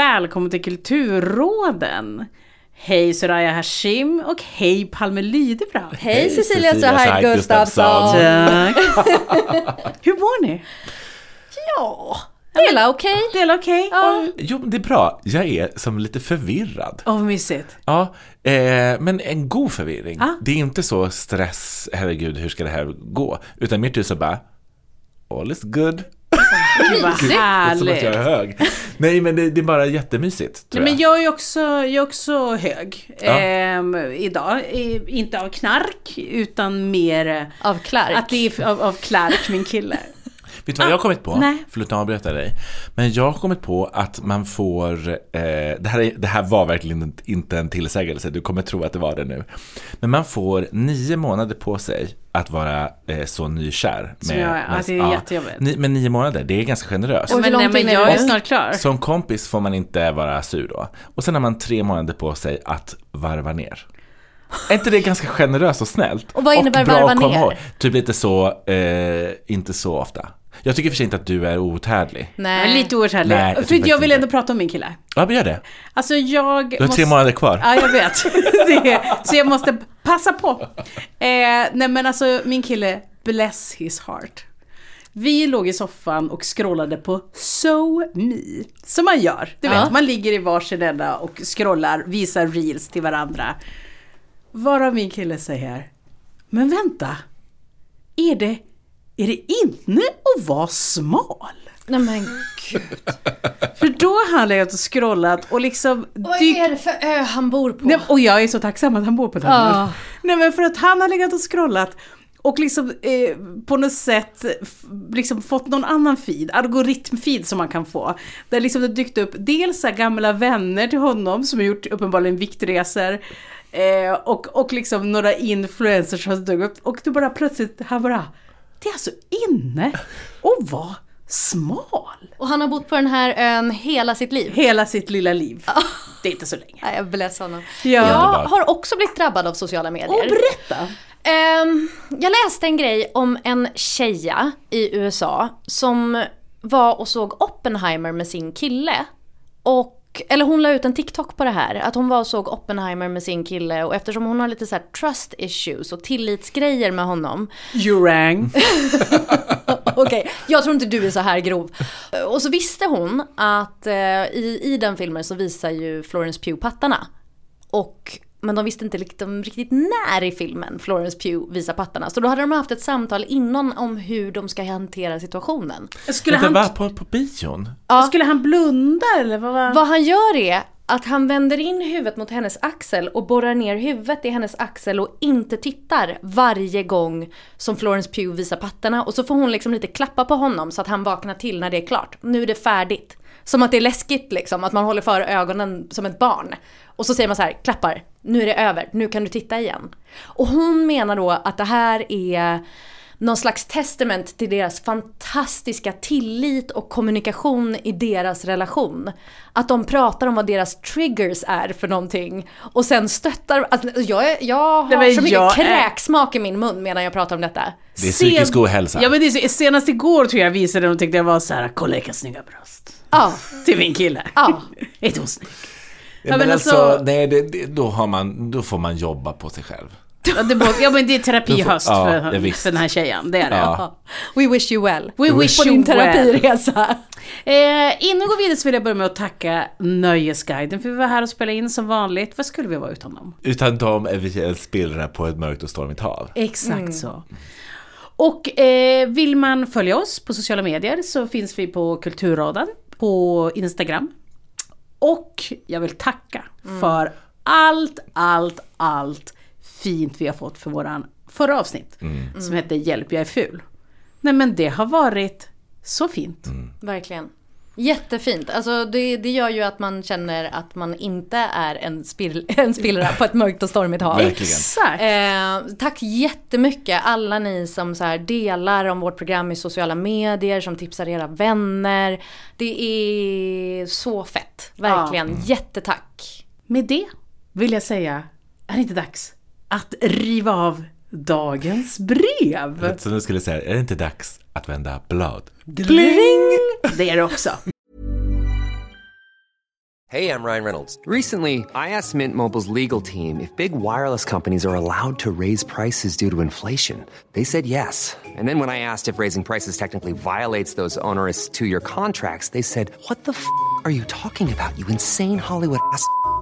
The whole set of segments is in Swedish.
välkommen till Kulturråden. Hej Soraya Hashim och hej Palme Lydebrand. Hej Hej, Cecilia Sahar Gustafsson. Hur mår ni? Ja, det är la okej. Det är okej? Ja. Jo, det är bra. Jag är som lite förvirrad. Åh, vad mysigt. Ja, eh, men en god förvirring. Ah. Det är inte så stress, herregud, hur ska det här gå? Utan mer typ så bara, all is good. Vad Det är som att jag är härligt. hög. Nej, men det, det är bara jättemysigt, tror Nej, jag. men jag är också, jag är också hög Ja. ehm, idag. Eh, inte av knark, utan mer Av Clark. att det är av, av Clark, min kille. Vet du vad jag har kommit på? Nej. Förlåt att jag avbryter dig. Men jag har kommit på att man får, eh, det, här är, det här var verkligen inte en tillsägelse, du kommer tro att det var det nu. Men man får nio månader på sig att vara eh, så nykär. Som jag är. Ja, det är jättejobbigt. Ni, men nio månader, det är ganska generöst. Och men, nej, men jag är snart klar. Som kompis får man inte vara sur då. Och sen har man tre månader på sig att varva ner. Är inte det ganska generöst och snällt? Och vad innebär bra varva ner? Typ lite så, eh, inte så ofta. Jag tycker för sig inte att du är outhärdlig. Nej. är lite outhärdlig. Nej, jag För jag vill inte. ändå prata om min kille. Ja, men gör det. Alltså jag Du har måste... tre månader kvar. Ja, jag vet. Är, så jag måste passa på. Eh, nej men alltså min kille, bless his heart. Vi låg i soffan och scrollade på So Me. Som man gör. Du vet, Ja. man ligger i varsin ända och scrollar, visar reels till varandra. Varav min kille säger, men vänta. Är det, är det inne att vara smal? Nej men gud. För då har han legat och scrollat och liksom Vad dykt är det för ö han bor på? Nej, och jag är så tacksam att han bor på den ön. Nej men för att han har legat och scrollat och liksom eh, på något sätt liksom fått någon annan feed, algoritmfeed som man kan få. Där liksom det dykt upp dels gamla vänner till honom som har gjort uppenbarligen viktresor. Eh, och, och liksom några influencers som har dykt upp. Och då bara plötsligt, han bara, det är alltså inne att vara smal. Och han har bott på den här ön hela sitt liv. Hima sitt lilla liv. Det är inte så länge. Nej, jag bless honom. Ja. Jag har också blivit drabbad av sociala medier. Och berätta! Ehm, jag läste en grej om en tjeja i USA som var och såg Oppenheimer med sin kille. Och, eller hon la ut en TikTok på det här, att hon var och såg Oppenheimer med sin kille och eftersom hon har lite så här trust issues och tillitsgrejer med honom. You rang. Okej, jag tror inte du är så här grov. Och så visste hon att eh, i, i den filmen så visar ju Florence Pugh pattarna. Och, men de visste inte liksom riktigt när i filmen Florence Pugh visar pattarna. Så då hade de haft ett samtal innan om hur de ska hantera situationen. Skulle han, va? På, på bion? Ja. skulle han blunda eller vad var... Vad han gör är att han vänder in huvudet mot hennes axel och borrar ner huvudet i hennes axel och inte tittar varje gång som Florence Pugh visar pattarna. Och så får hon liksom lite klappa på honom så att han vaknar till när det är klart. Nu är det färdigt. Som att det är läskigt liksom, att man håller för ögonen som ett barn. Och så säger man så här, klappar, nu är det över, nu kan du titta igen. Och hon menar då att det här är någon slags testament till deras fantastiska tillit och kommunikation i deras relation. Att de pratar om vad deras triggers är för någonting och sen stöttar, alltså jag, är, jag har Nej, så mycket jag är- kräksmak i min mun medan jag pratar om detta. Det är psykisk ohälsa. Ja men det är senast igår tror jag visade de tyckte jag var så här, kolla vilka snygga bröst. Ja, Till min kille. ja. Är inte hon snygg? Ja, men men alltså, alltså- nej, det, det, då, har man, då får man jobba på sig själv. Ja, det, både- ja men det är terapihöst Ja, för, ja, för den här tjejen, det är det. Ja. We wish you well. We wish på din terapiresa. Eh, innan vi går vidare så vill jag börja med att tacka Nöjesguiden för vi var här och spelade in som vanligt. Vad skulle vi vara utan dem? Utan dem är vi en spillra på ett mörkt och stormigt hav. Exakt så. Och eh, vill man följa oss på sociala medier så finns vi på Kulturradan på Instagram. Och jag vill tacka för allt, allt, allt fint vi har fått för våran förra avsnitt. Som hette Hjälp jag är ful. Nej men det har varit så fint. Verkligen. Jättefint. Alltså det, det gör ju att man känner att man inte är en, spill, en spillra på ett mörkt och stormigt hav. Exakt. Eh, tack jättemycket alla ni som så här delar om vårt program i sociala medier, som tipsar era vänner. Det är så fett. Verkligen. Jättetack. Med det vill jag säga, är det inte dags att riva av dagens brev? Så nu skulle jag säga, är det inte dags att vända blad? Bling! Det är det också. Hey, I'm Ryan Reynolds. Recently, I asked Mint Mobile's legal team if big wireless companies are allowed to raise prices due to inflation. They said yes. And then when I asked if raising prices technically violates those onerous two year contracts, they said, What the f are you talking about, you insane Hollywood ass?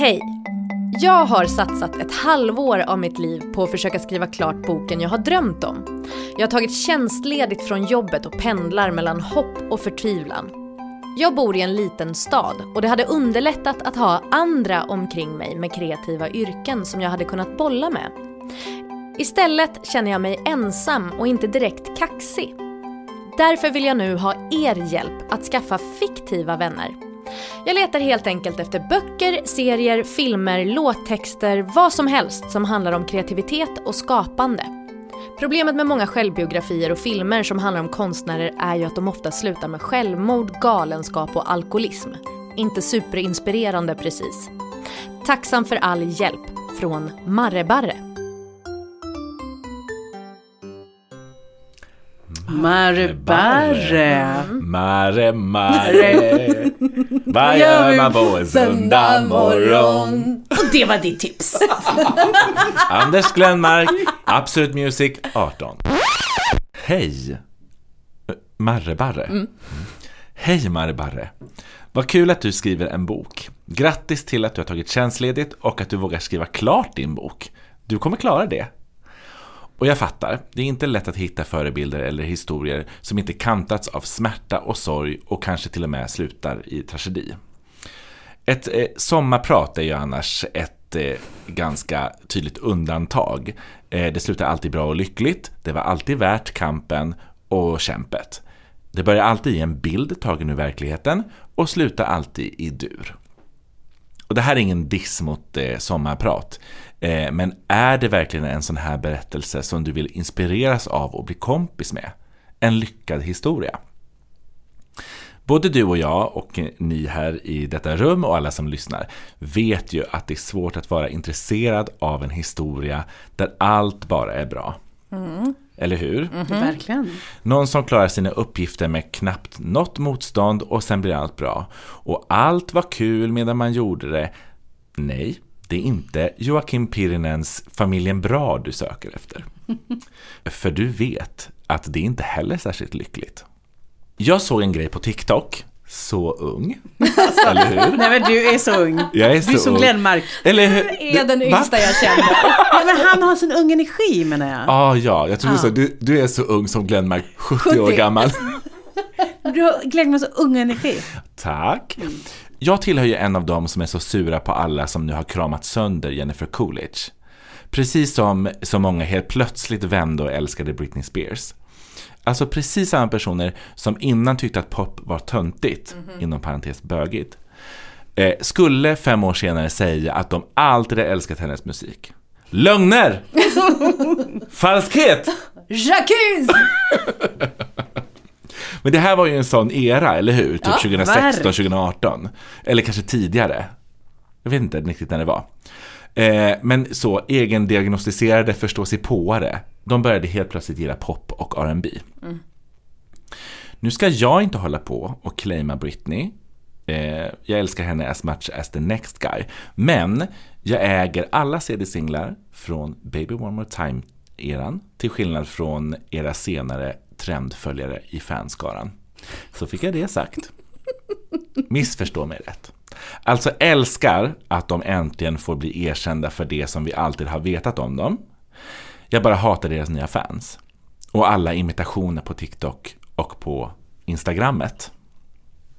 Hej! Jag har satsat ett halvår av mitt liv på att försöka skriva klart boken jag har drömt om. Jag har tagit tjänstledigt från jobbet och pendlar mellan hopp och förtvivlan. Jag bor i en liten stad och det hade underlättat att ha andra omkring mig med kreativa yrken som jag hade kunnat bolla med. Istället känner jag mig ensam och inte direkt kaxig. Därför vill jag nu ha er hjälp att skaffa fiktiva vänner. Jag letar helt enkelt efter böcker, serier, filmer, låttexter, vad som helst som handlar om kreativitet och skapande. Problemet med många självbiografier och filmer som handlar om konstnärer är ju att de ofta slutar med självmord, galenskap och alkoholism. Inte superinspirerande precis. Tacksam för all hjälp från Marrebarre. Marrebarre. Mare, mare. Vad gör man på en söndag morgon? Och det var ditt tips. Anders Glenmark, Absolut Music 18. Hej! Marrebarre. Mm. Hej Marrebarre. Vad kul att du skriver en bok. Grattis till att du har tagit tjänstledigt och att du vågar skriva klart din bok. Du kommer klara det. Och jag fattar, det är inte lätt att hitta förebilder eller historier som inte kantats av smärta och sorg och kanske till och med slutar i tragedi. Ett eh, sommarprat är ju annars ett eh, ganska tydligt undantag. Eh, det slutar alltid bra och lyckligt, det var alltid värt kampen och kämpet. Det börjar alltid i en bild tagen ur verkligheten och slutar alltid i dur. Och det här är ingen diss mot eh, sommarprat. Eh, men är det verkligen en sån här berättelse som du vill inspireras av och bli kompis med? En lyckad historia? Både du och jag och ni här i detta rum och alla som lyssnar vet ju att det är svårt att vara intresserad av en historia där allt bara är bra. Mm. Eller hur? Mm -hmm. Verkligen. Någon som klarar sina uppgifter med knappt något motstånd och sen blir allt bra. Och allt var kul medan man gjorde det. Nej, det är inte Joakim Pirinens Familjen Bra du söker efter. För du vet att det inte heller är särskilt lyckligt. Jag såg en grej på TikTok så ung. Eller hur? Nej men du är så ung. Jag är du är som. Glenmark. Eller hur? är den yngsta jag känner. Ja, men han har sån ung energi menar jag. Ah, ja, jag tror Ja. så. Du, du är så ung som Glenmark, 70, år 70. gammal. Du har Glenmark så ung energi. Tack. Jag tillhör ju en av dem som är så sura på alla som nu har kramat sönder Jennifer Coolidge. Precis som så många helt plötsligt vände och älskade Britney Spears. Alltså precis samma personer som innan tyckte att pop var töntigt, inom parentes bögigt, eh, skulle fem år senare säga att de alltid har älskat hennes musik. Lögner! Falskhet! Jacques! Men det här var ju en sån era, eller hur? Typ Ja, 2016, verk. 2018. Eller kanske tidigare. Jag vet inte riktigt när det var. Eh, men så, egendiagnostiserade förståsigpåare. De började helt plötsligt gilla pop och R&B. Nu ska jag inte hålla på och claima Britney. Eh, jag älskar henne as much as the next guy. Men jag äger alla CD-singlar från Baby One More Time-eran till skillnad från era senare trendföljare i fanskaran. Så fick jag det sagt. Missförstå mig rätt. Alltså älskar att de äntligen får bli erkända för det som vi alltid har vetat om dem. Jag bara hatar deras nya fans. Och alla imitationer på TikTok och på Instagrammet.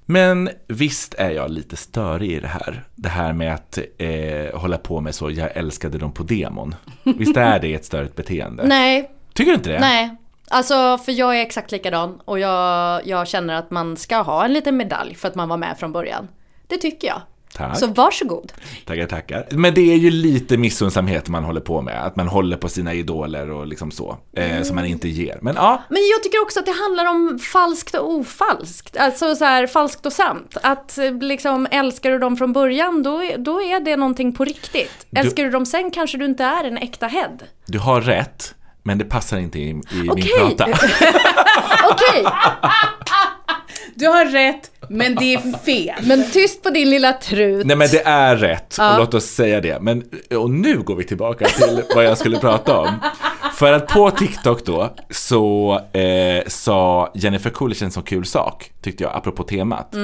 Men visst är jag lite störig i det här. Det här med att eh, hålla på med så, jag älskade dem på demon. Visst är det ett störigt beteende? Nej, Tycker du inte det? nej. Alltså för jag är exakt likadan och jag, jag känner att man ska ha en liten medalj för att man var med från början. Det tycker jag. Tack. Så varsågod. Tackar, tackar. Men det är ju lite missundsamhet man håller på med. Att man håller på sina idoler och liksom så. Eh, Som man inte ger. Men ja, Men jag tycker också att det handlar om falskt och ofalskt. Alltså så här falskt och sant. Att eh, liksom älskar du dem från början då, då är det någonting på riktigt. Älskar du dem sen kanske du inte är en äkta head. du har rätt. Men det passar inte i, i min Okej. prata. Okej, Du har rätt, men det är fel. men tyst på din lilla trut. Nej men det är rätt, och låt oss säga det. Men, och nu går vi tillbaka till vad jag skulle prata om. För att på TikTok då så eh, sa Jennifer Coolidge en så kul sak, tyckte jag, apropå temat.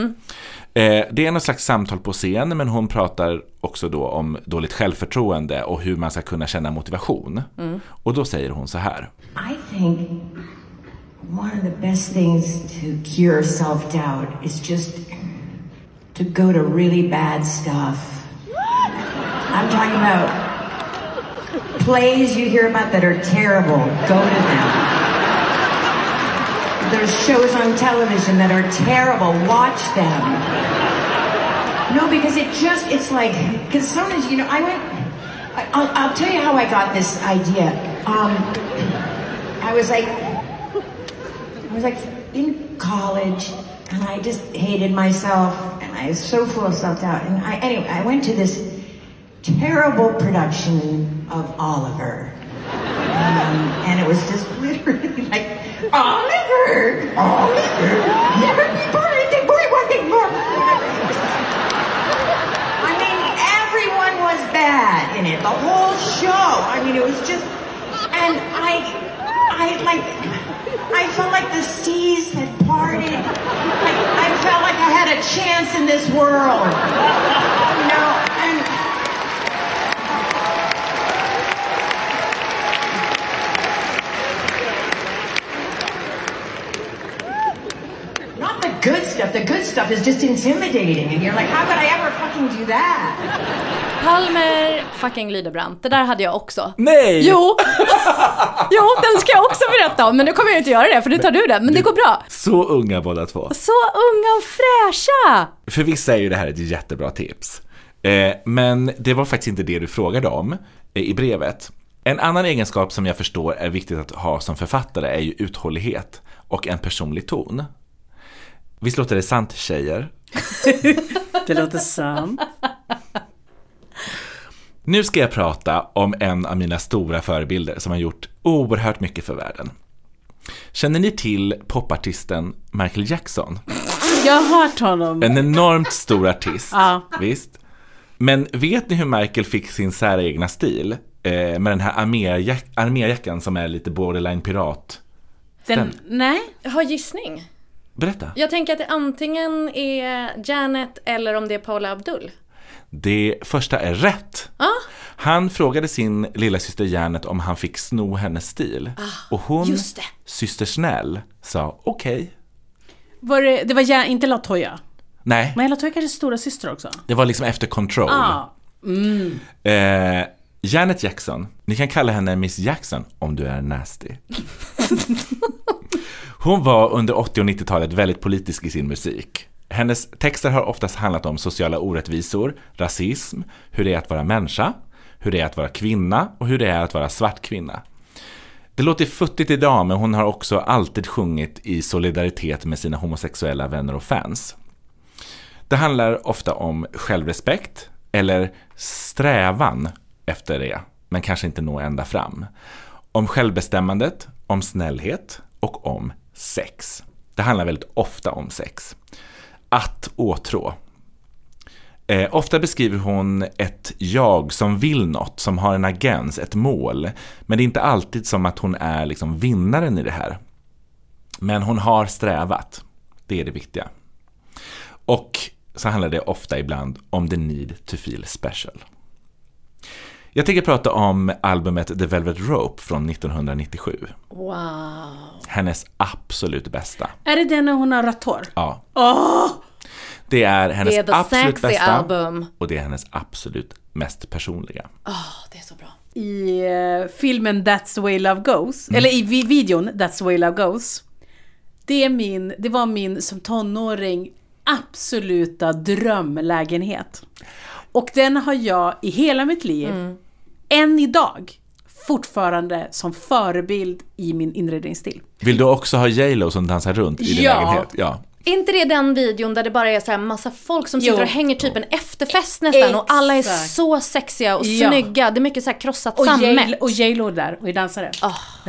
Eh, det är något slags samtal på scen, men hon pratar också då om dåligt självförtroende och hur man ska kunna känna motivation. Och då säger hon så här. I think one of the best things to cure self doubt is just to go to really bad stuff. I'm talking about plays you hear about that are terrible. Go to them. There's shows on television that are terrible. Watch them. No, because it just, it's like, because sometimes, you know, I went, I, I'll, I'll tell you how I got this idea. Um, I was like, I was like in college, and I just hated myself, and I was so full of self doubt. And I, anyway, I went to this terrible production of Oliver, um, and it was just literally like Oliver, Oliver, never be buried, the boy more. I mean, everyone was bad in it, the whole show. I mean, it was just, and I, I like, I felt like the seas had parted. Like, I felt like I had a chance in this world. Good stuff. The good stuff is just intimidating, and you're like, how could I ever fucking do that? Palmer fucking Lydebrand. Det där hade jag också. Nej! Jo! jo, den ska jag också berätta om. Men nu kommer jag inte göra det, för nu tar du den. Men det går bra. Så unga båda två. Så unga och fräscha! För vissa är ju det här ett jättebra tips. Eh, men det var faktiskt inte det du frågade om eh, i brevet. En annan egenskap som jag förstår är viktigt att ha som författare är ju uthållighet och en personlig ton. Visst låter det sant tjejer? Det låter sant. Nu ska jag prata om en av mina stora förebilder som har gjort oerhört mycket för världen. Känner ni till popartisten Michael Jackson? Jag har hört honom. En enormt stor artist, Ja. visst. Men vet ni hur Michael fick sin säregna stil? Eh, med den här arméjack- arméjackan som är lite borderline pirat. Den, nej, Jag har gissning. Berätta. Jag tänker att det antingen är Janet eller om det är Paula Abdul. Det första är rätt. Ja, Han frågade sin lilla syster Janet om han fick sno hennes stil. och hon, Ah, just det. syster snäll, sa okej. var det, det var ja, inte Latoya. Nej, Men Latoya kanske stora syster också. det var liksom efter control. Ja. Eh, Janet Jackson, ni kan kalla henne Miss Jackson om du är nasty. Hon var under 80 och 90-talet väldigt politisk i sin musik. Hennes texter har oftast handlat om sociala orättvisor, rasism, hur det är att vara människa, hur det är att vara kvinna och hur det är att vara svart kvinna. Det låter futtigt idag men hon har också alltid sjungit i solidaritet med sina homosexuella vänner och fans. Det handlar ofta om självrespekt eller strävan efter det, men kanske inte nå ända fram. Om självbestämmandet, om snällhet och om sex. Det handlar väldigt ofta om sex. Att åtrå. Eh, ofta beskriver hon ett jag som vill något, som har en agens, ett mål. Men det är inte alltid som att hon är liksom vinnaren i det här. Men hon har strävat. Det är det viktiga. Och så handlar det ofta ibland om the need to feel special. Jag tänker prata om albumet The Velvet Rope från 1997. Wow. Hennes absolut bästa. Är det den när hon har rött hår? Ja. Åh! Det är hennes Det är absolut bästa album. och det är hennes absolut mest personliga. Det är så bra. I eh, filmen That's the way love goes, Mm. eller i vi- videon That's the way love goes. Det, är min, det var min som tonåring absoluta drömlägenhet. Och den har jag i hela mitt liv, Mm. Än idag, fortfarande som förebild i min inredningsstil. Vill du också ha J Lo som dansar runt i din Ja. lägenhet? Ja. Är inte det den videon där det bara är så här massa folk som sitter Jo. och hänger typ en efterfest nästan och alla är Exakt. så sexiga och Ja. snygga. Det är mycket så här krossat Och sammet. J- och J.Lo där, och dansare.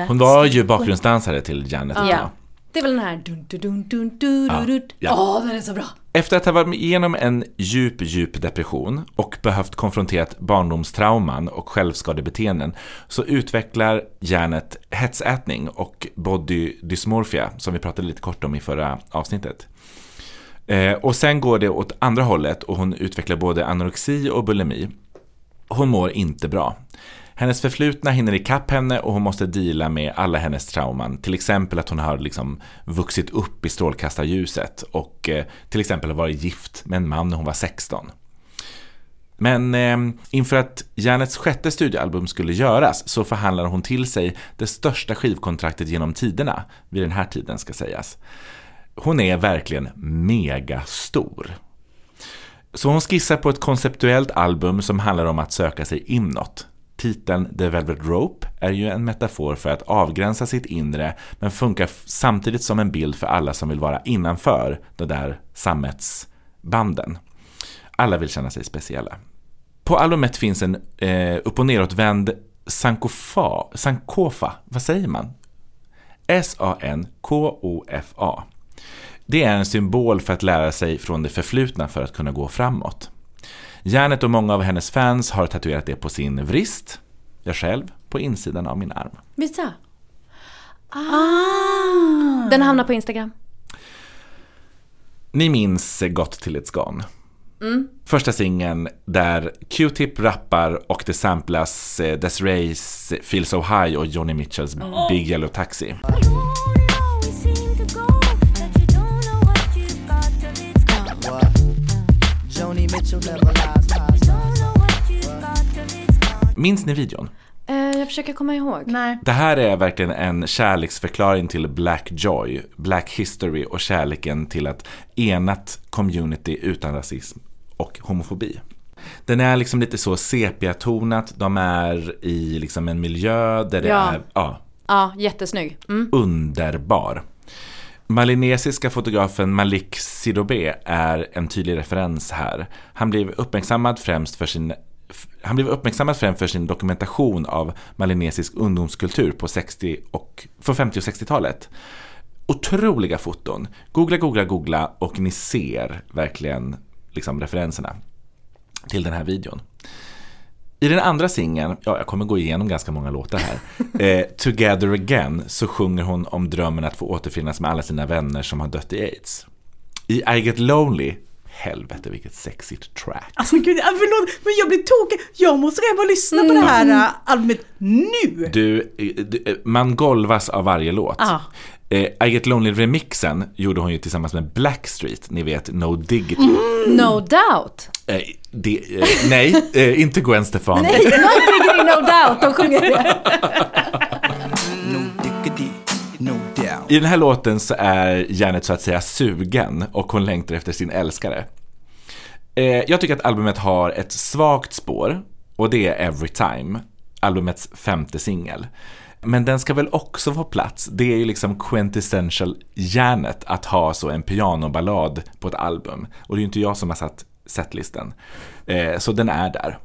Hon var ju bakgrundsdansare till Janet. Ja. Det är väl den här dun dun dun dun dun dun dun. Ja. Åh, den är så bra. Efter att ha varit igenom en djup, djup depression och behövt konfrontera barndomstrauman och självskadebeteenden så utvecklar Janet hetsätning och body dysmorphia som vi pratade lite kort om i förra avsnittet. Eh, och sen går det åt andra hållet och hon utvecklar både anorexi och bulimi. Hon mår inte bra. Hennes förflutna hinner ikapp henne och hon måste deala med alla hennes trauman. Till exempel att hon har liksom vuxit upp i strålkastarljuset och eh, till exempel varit gift med en man när hon var 16. Men eh, inför att Janets sjätte studioalbum skulle göras så förhandlar hon till sig det största skivkontraktet genom tiderna, vid den här tiden ska sägas. Hon är verkligen megastor. Så hon skissar på ett konceptuellt album som handlar om att söka sig inåt. Titeln The Velvet Rope är ju en metafor för att avgränsa sitt inre men funkar samtidigt som en bild för alla som vill vara innanför de där sammetsbanden. Alla vill känna sig speciella. På albumet finns en eh, upp och neråtvänd sankofa, sankofa, vad säger man? S-A-N-K-O-F-A. Det är en symbol för att lära sig från det förflutna för att kunna gå framåt. Janet och många av hennes fans har tatuerat det på sin vrist, jag själv på insidan av min arm. Visst ja. Ah. Den hamnar på Instagram. Ni minns Got till It's Gone? Första singeln där Q-Tip rappar och det samplas eh, Desirees Feel So High och Johnny Mitchells Big Yellow Taxi. Minns ni videon? Eh, jag försöker komma ihåg. Nej. Det här är verkligen en kärleksförklaring till Black Joy, Black History och kärleken till att enat community utan rasism och homofobi. Den är liksom lite så sepiatonat, de är i liksom en miljö där det Ja. är ja, Ja, jättesnygg. Mm. underbar. Malinesiska fotografen Malik Sidobe är en tydlig referens här. Han blev uppmärksammad främst för sin han blev uppmärksammad främst för sin dokumentation av malinesisk ungdomskultur på 60 och, för 50 och 60-talet. Otroliga foton. Googla, googla, googla och ni ser verkligen liksom referenserna till den här videon. I den andra singeln, ja jag kommer gå igenom ganska många låtar här, eh, Together Again, så sjunger hon om drömmen att få återfinnas med alla sina vänner som har dött i aids. I I Get Lonely, helvete vilket sexigt track. Alltså gud, ah, förlåt, men jag blir tokig. Jag måste och lyssna på det här äh, albumet nu. Du, eh, du, eh, man golvas av varje låt. Ja. Eh, I Get Lonely-remixen gjorde hon ju tillsammans med Blackstreet, ni vet No Diggity. No doubt. Eh, det, eh, nej, eh, inte Gwen Stefani. Nej, not diggity no doubt. De sjunger det. I den här låten så är Janet så att säga sugen och hon längtar efter sin älskare. Eh, jag tycker att albumet har ett svagt spår och det är Every Time, albumets femte singel. Men den ska väl också få plats. Det är ju liksom quintessential järnet att ha så en pianoballad på ett album. Och det är ju inte jag som har satt setlisten. Eh, så den är där.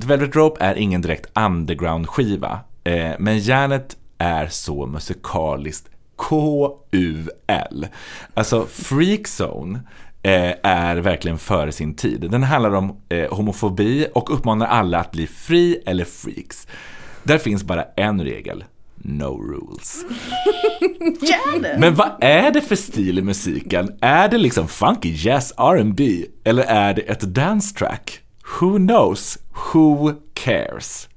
The Velvet Rope är ingen direkt underground-skiva. Eh, men järnet är så musikaliskt KUL. Alltså Freakzone eh, är verkligen före sin tid. Den handlar om eh, homofobi och uppmanar alla att bli free eller freaks. Där finns bara en regel. No rules. Men vad är det för stil i musiken? Är det liksom funky jazz R&B eller är det ett dance track? Who knows? Who cares?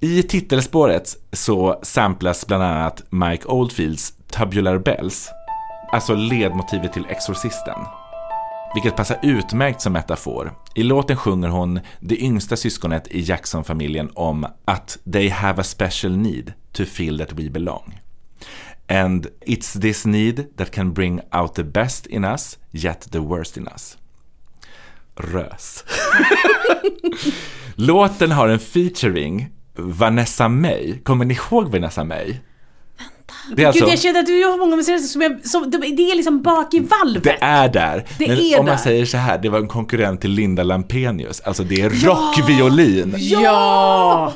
I titelspåret så samplas bland annat Mike Oldfields Tubular Bells, alltså ledmotivet till Exorcisten. Vilket passar utmärkt som metafor. I låten sjunger hon det yngsta syskonet i Jackson-familjen om att they have a special need to feel that we belong. And it's this need that can bring out the best in us, yet the worst in us. Rös. Låten har en featuring Vanessa May. Kommer ni ihåg Vanessa May? Det är alltså, Gud, jag känner att du har många museer som, jag, som det är liksom bak i valvet. det är där. Det Men är om man där. säger så här, det var en konkurrent till Linda Lampenius. Alltså det är rockviolin. Ja!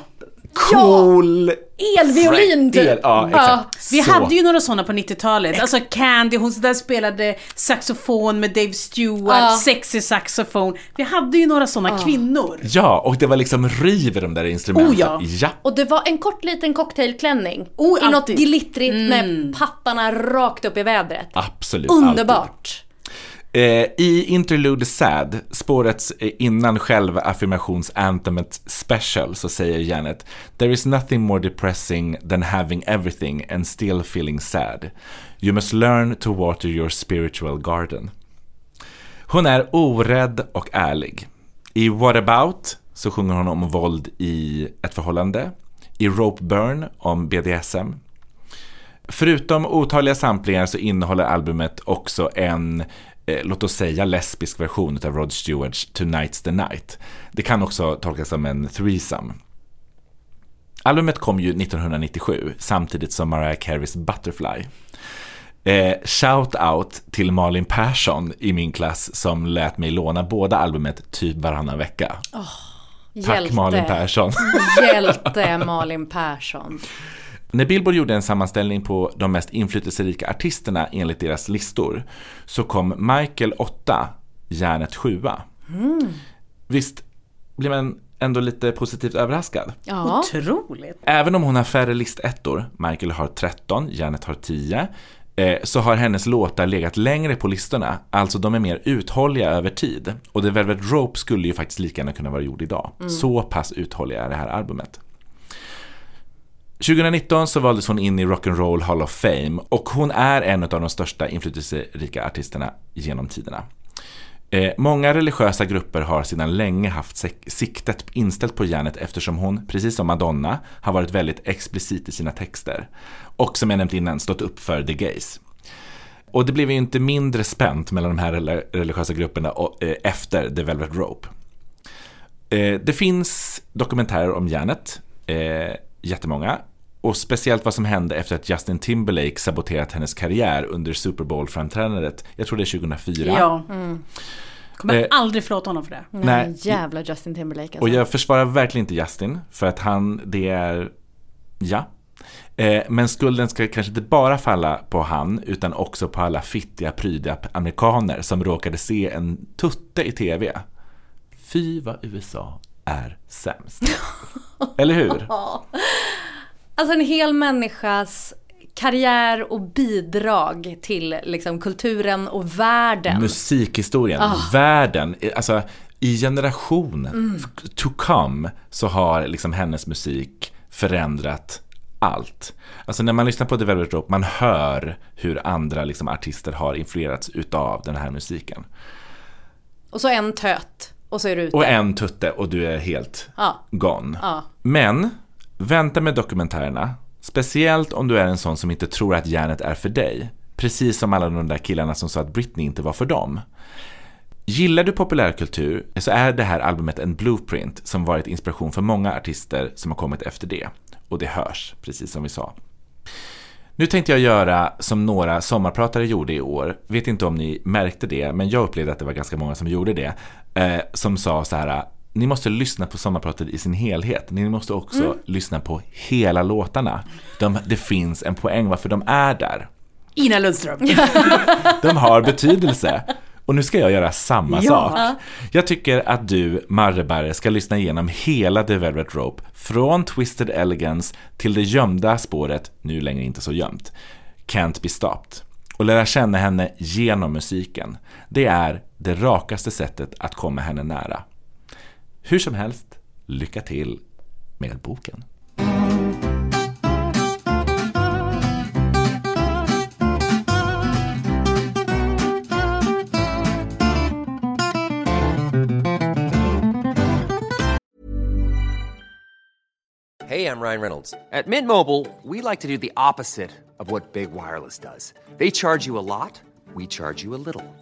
Cool! Elviolin typ. El, ja, exakt. Vi Så. hade ju några sådana på 90-talet. Alltså Candy, hon där spelade saxofon med Dave Stewart, Ja. sexy saxofon. Vi hade ju några sådana kvinnor. Ja, och det var liksom riv i de där instrumenten. Oh, ja. ja. Och det var en kort liten cocktailklänning. Oh, I något alltid. glittrigt med pattarna rakt upp i vädret. Absolut. alltid. Eh, I Interlude Sad, spåret eh, innan själva affirmationsanthemet special, så säger Janet There is nothing more depressing than having everything and still feeling sad. You must learn to water your spiritual garden. Hon är orädd och ärlig. I What About så sjunger hon om våld i ett förhållande. I Rope Burn om BDSM. Förutom otaliga samplingar så innehåller albumet också en, eh, låt oss säga lesbisk version av Rod Stewarts Tonight's the Night. Det kan också tolkas som en threesome. Albumet kom ju 1997, samtidigt som Mariah Careys Butterfly. Eh, shout out till Malin Persson i min klass som lät mig låna båda albumet typ varannan vecka. Tack Hjälte. Malin Persson. Hjälte Malin Persson. När Billboard gjorde en sammanställning på de mest inflytelserika artisterna enligt deras listor så kom Michael 8, Janet 7. Visst blir man ändå lite positivt överraskad? Ja. Otroligt. Även om hon har färre listettor, Michael har 13, Janet har 10, eh, så har hennes låtar legat längre på listorna, alltså de är mer uthålliga över tid. Och The Velvet Rope skulle ju faktiskt lika gärna kunna vara gjord idag. Så pass uthålliga är det här albumet. 2019 så valdes hon in i Rock'n'Roll Hall of Fame och hon är en av de största inflytelserika artisterna genom tiderna. Eh, många religiösa grupper har sedan länge haft siktet inställt på Janet eftersom hon, precis som Madonna, har varit väldigt explicit i sina texter. Och som jag nämnt innan, stått upp för the gays. Och det blev ju inte mindre spänt mellan de här rel- religiösa grupperna och, eh, efter The Velvet Rope. Eh, det finns dokumentärer om Janet, eh, jättemånga. Och speciellt vad som hände efter att Justin Timberlake saboterat hennes karriär under Super Bowl-framträdandet. Jag tror det är 2004. Ja. Kommer Eh, aldrig förlåta honom för det. Nej, Nej. jävla Justin Timberlake alltså. Och jag försvarar verkligen inte Justin, för att han, det är, ja. Eh, Men skulden ska kanske inte bara falla på han, utan också på alla fittiga, prydiga amerikaner som råkade se en tutte i tv. Fy vad USA är sämst. Eller hur? Alltså en hel människas karriär och bidrag till liksom, kulturen och världen. Musikhistorien, världen, eh, alltså i generation to come så har liksom hennes musik förändrat allt. Alltså när man lyssnar på The Velvet Rope, man hör hur andra liksom artister har influerats utav den här musiken. Och så en töt. Och så är du ute. Och en tutte och du är helt Ja. gone. Ja. Men, vänta med dokumentärerna. Speciellt om du är en sån som inte tror att järnet är för dig. Precis som alla de där killarna som sa att Britney inte var för dem. Gillar du populärkultur så är det här albumet en blueprint som varit inspiration för många artister som har kommit efter det. Och det hörs, precis som vi sa. Nu tänkte jag göra som några sommarpratare gjorde i år. Vet inte om ni märkte det, men jag upplevde att det var ganska många som gjorde det. Eh, som sa så här, ni måste lyssna på sommarpratet i sin helhet. Ni måste också lyssna på hela låtarna. De, det finns en poäng varför de är där. Ina Lundström. De har betydelse. Och nu ska jag göra samma Ja. sak. Jag tycker att du, Marreberg, ska lyssna igenom hela The Velvet Rope. Från Twisted Elegance till det gömda spåret, nu längre inte så gömt, Can't Be Stopped. Och lära känna henne genom musiken. Det är det rakaste sättet att komma henne nära. Hur som helst, lycka till med boken. Hej, jag Ryan Reynolds. At Mint Mobile, we like to do the opposite of what Big Wireless does. They charge you a lot, we charge you a little.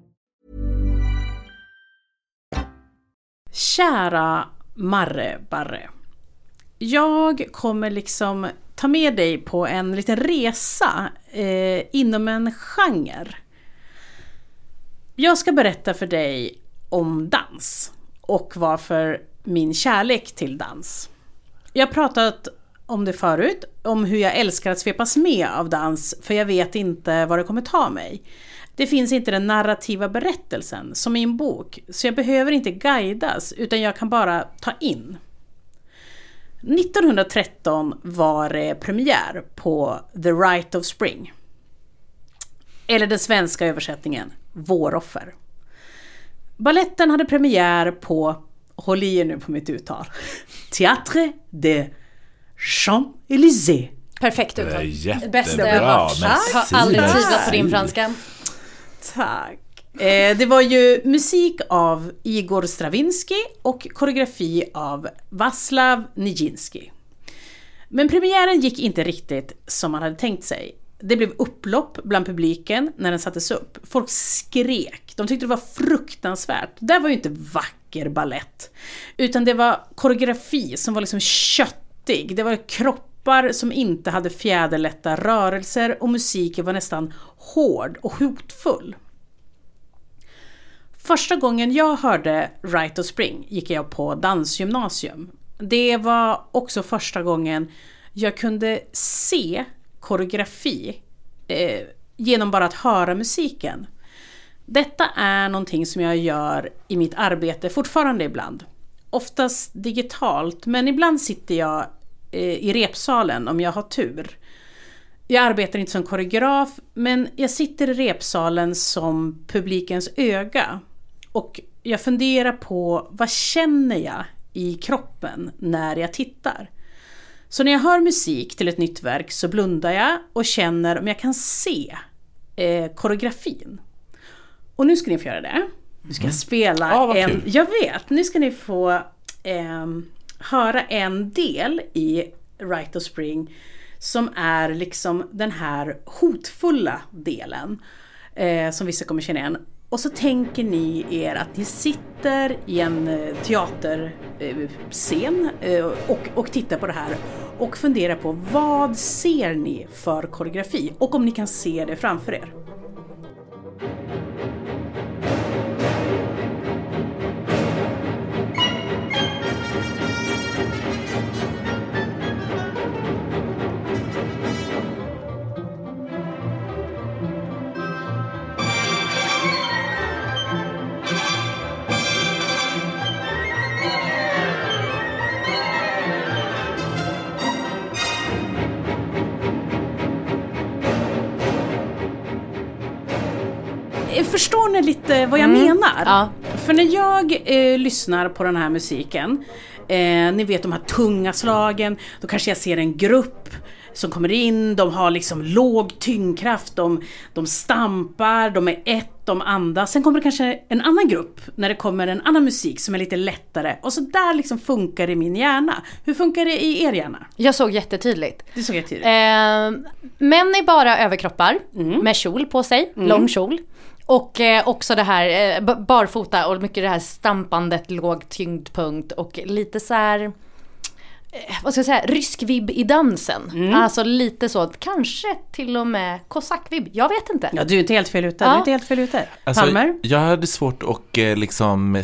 Kära Marre Barre. Jag kommer liksom ta med dig på en liten resa eh, inom en genre. Jag ska berätta för dig om dans och varför min kärlek till dans. Jag har pratat om det förut, om hur jag älskar att svepas med av dans för jag vet inte var det kommer ta mig. Det finns inte den narrativa berättelsen som i en bok, så jag behöver inte guidas utan jag kan bara ta in. 1913 var det premiär på The Rite of Spring. Eller den svenska översättningen, Våroffer. Balletten hade premiär på, håll i er nu på mitt uttal, Théâtre de Champs-Élysées. Perfekt uttal. jättebra. Bästa jag har hört. Merci, Har aldrig tvivlat på din franska. Tack. Eh, det var ju musik av Igor Stravinsky och koreografi av Vaslav Nijinsky. Men premiären gick inte riktigt som man hade tänkt sig. Det blev upplopp bland publiken när den sattes upp. Folk skrek, de tyckte det var fruktansvärt. Det var ju inte vacker ballett. Utan det var koreografi som var liksom köttig. Det var kroppar som inte hade fjäderlätta rörelser och musiken var nästan hård och hotfull. Första gången jag hörde Right of Spring gick jag på dansgymnasium. Det var också första gången jag kunde se koreografi eh, genom bara att höra musiken. Detta är någonting som jag gör i mitt arbete fortfarande ibland. Oftast digitalt, men ibland sitter jag i repsalen om jag har tur. Jag arbetar inte som koreograf, men jag sitter i repsalen som publikens öga. Och jag funderar på vad känner jag i kroppen när jag tittar? Så när jag hör musik till ett nytt verk så blundar jag och känner om jag kan se eh, koreografin. Och nu ska ni få göra det. Nu ska jag spela Ja, vad en... kul. Jag vet, nu ska ni få ehm, höra en del i Rite of Spring som är liksom den här hotfulla delen eh, som vissa kommer känna igen. Och så tänker ni er att ni sitter i en eh, teaterscen eh, och, och tittar på det här och funderar på vad ser ni för koreografi och om ni kan se det framför er. Ni lite vad jag menar? Ja. För när jag eh, lyssnar på den här musiken, eh, ni vet de här tunga slagen, då kanske jag ser en grupp som kommer in, de har liksom låg tyngdkraft, de, de stampar, de är ett, de andas. Sen kommer det kanske en annan grupp när det kommer en annan musik som är lite lättare. Och så där liksom funkar det i min hjärna. Hur funkar det i er hjärna? Jag såg jättetydligt. Det såg tidigare. Eh, män i bara överkroppar Mm. med kjol på sig, lång kjol. Och eh, också det här eh, barfota och mycket det här stampandet, låg tyngdpunkt och lite så här eh, vad ska jag säga, rysk vibb i dansen. Mm. Alltså lite så, kanske till och med kosackvibb, jag vet inte. Ja, du är inte helt fel ute. Du Ja. är inte helt fel ute. Alltså, Palmer? jag hade svårt att eh, liksom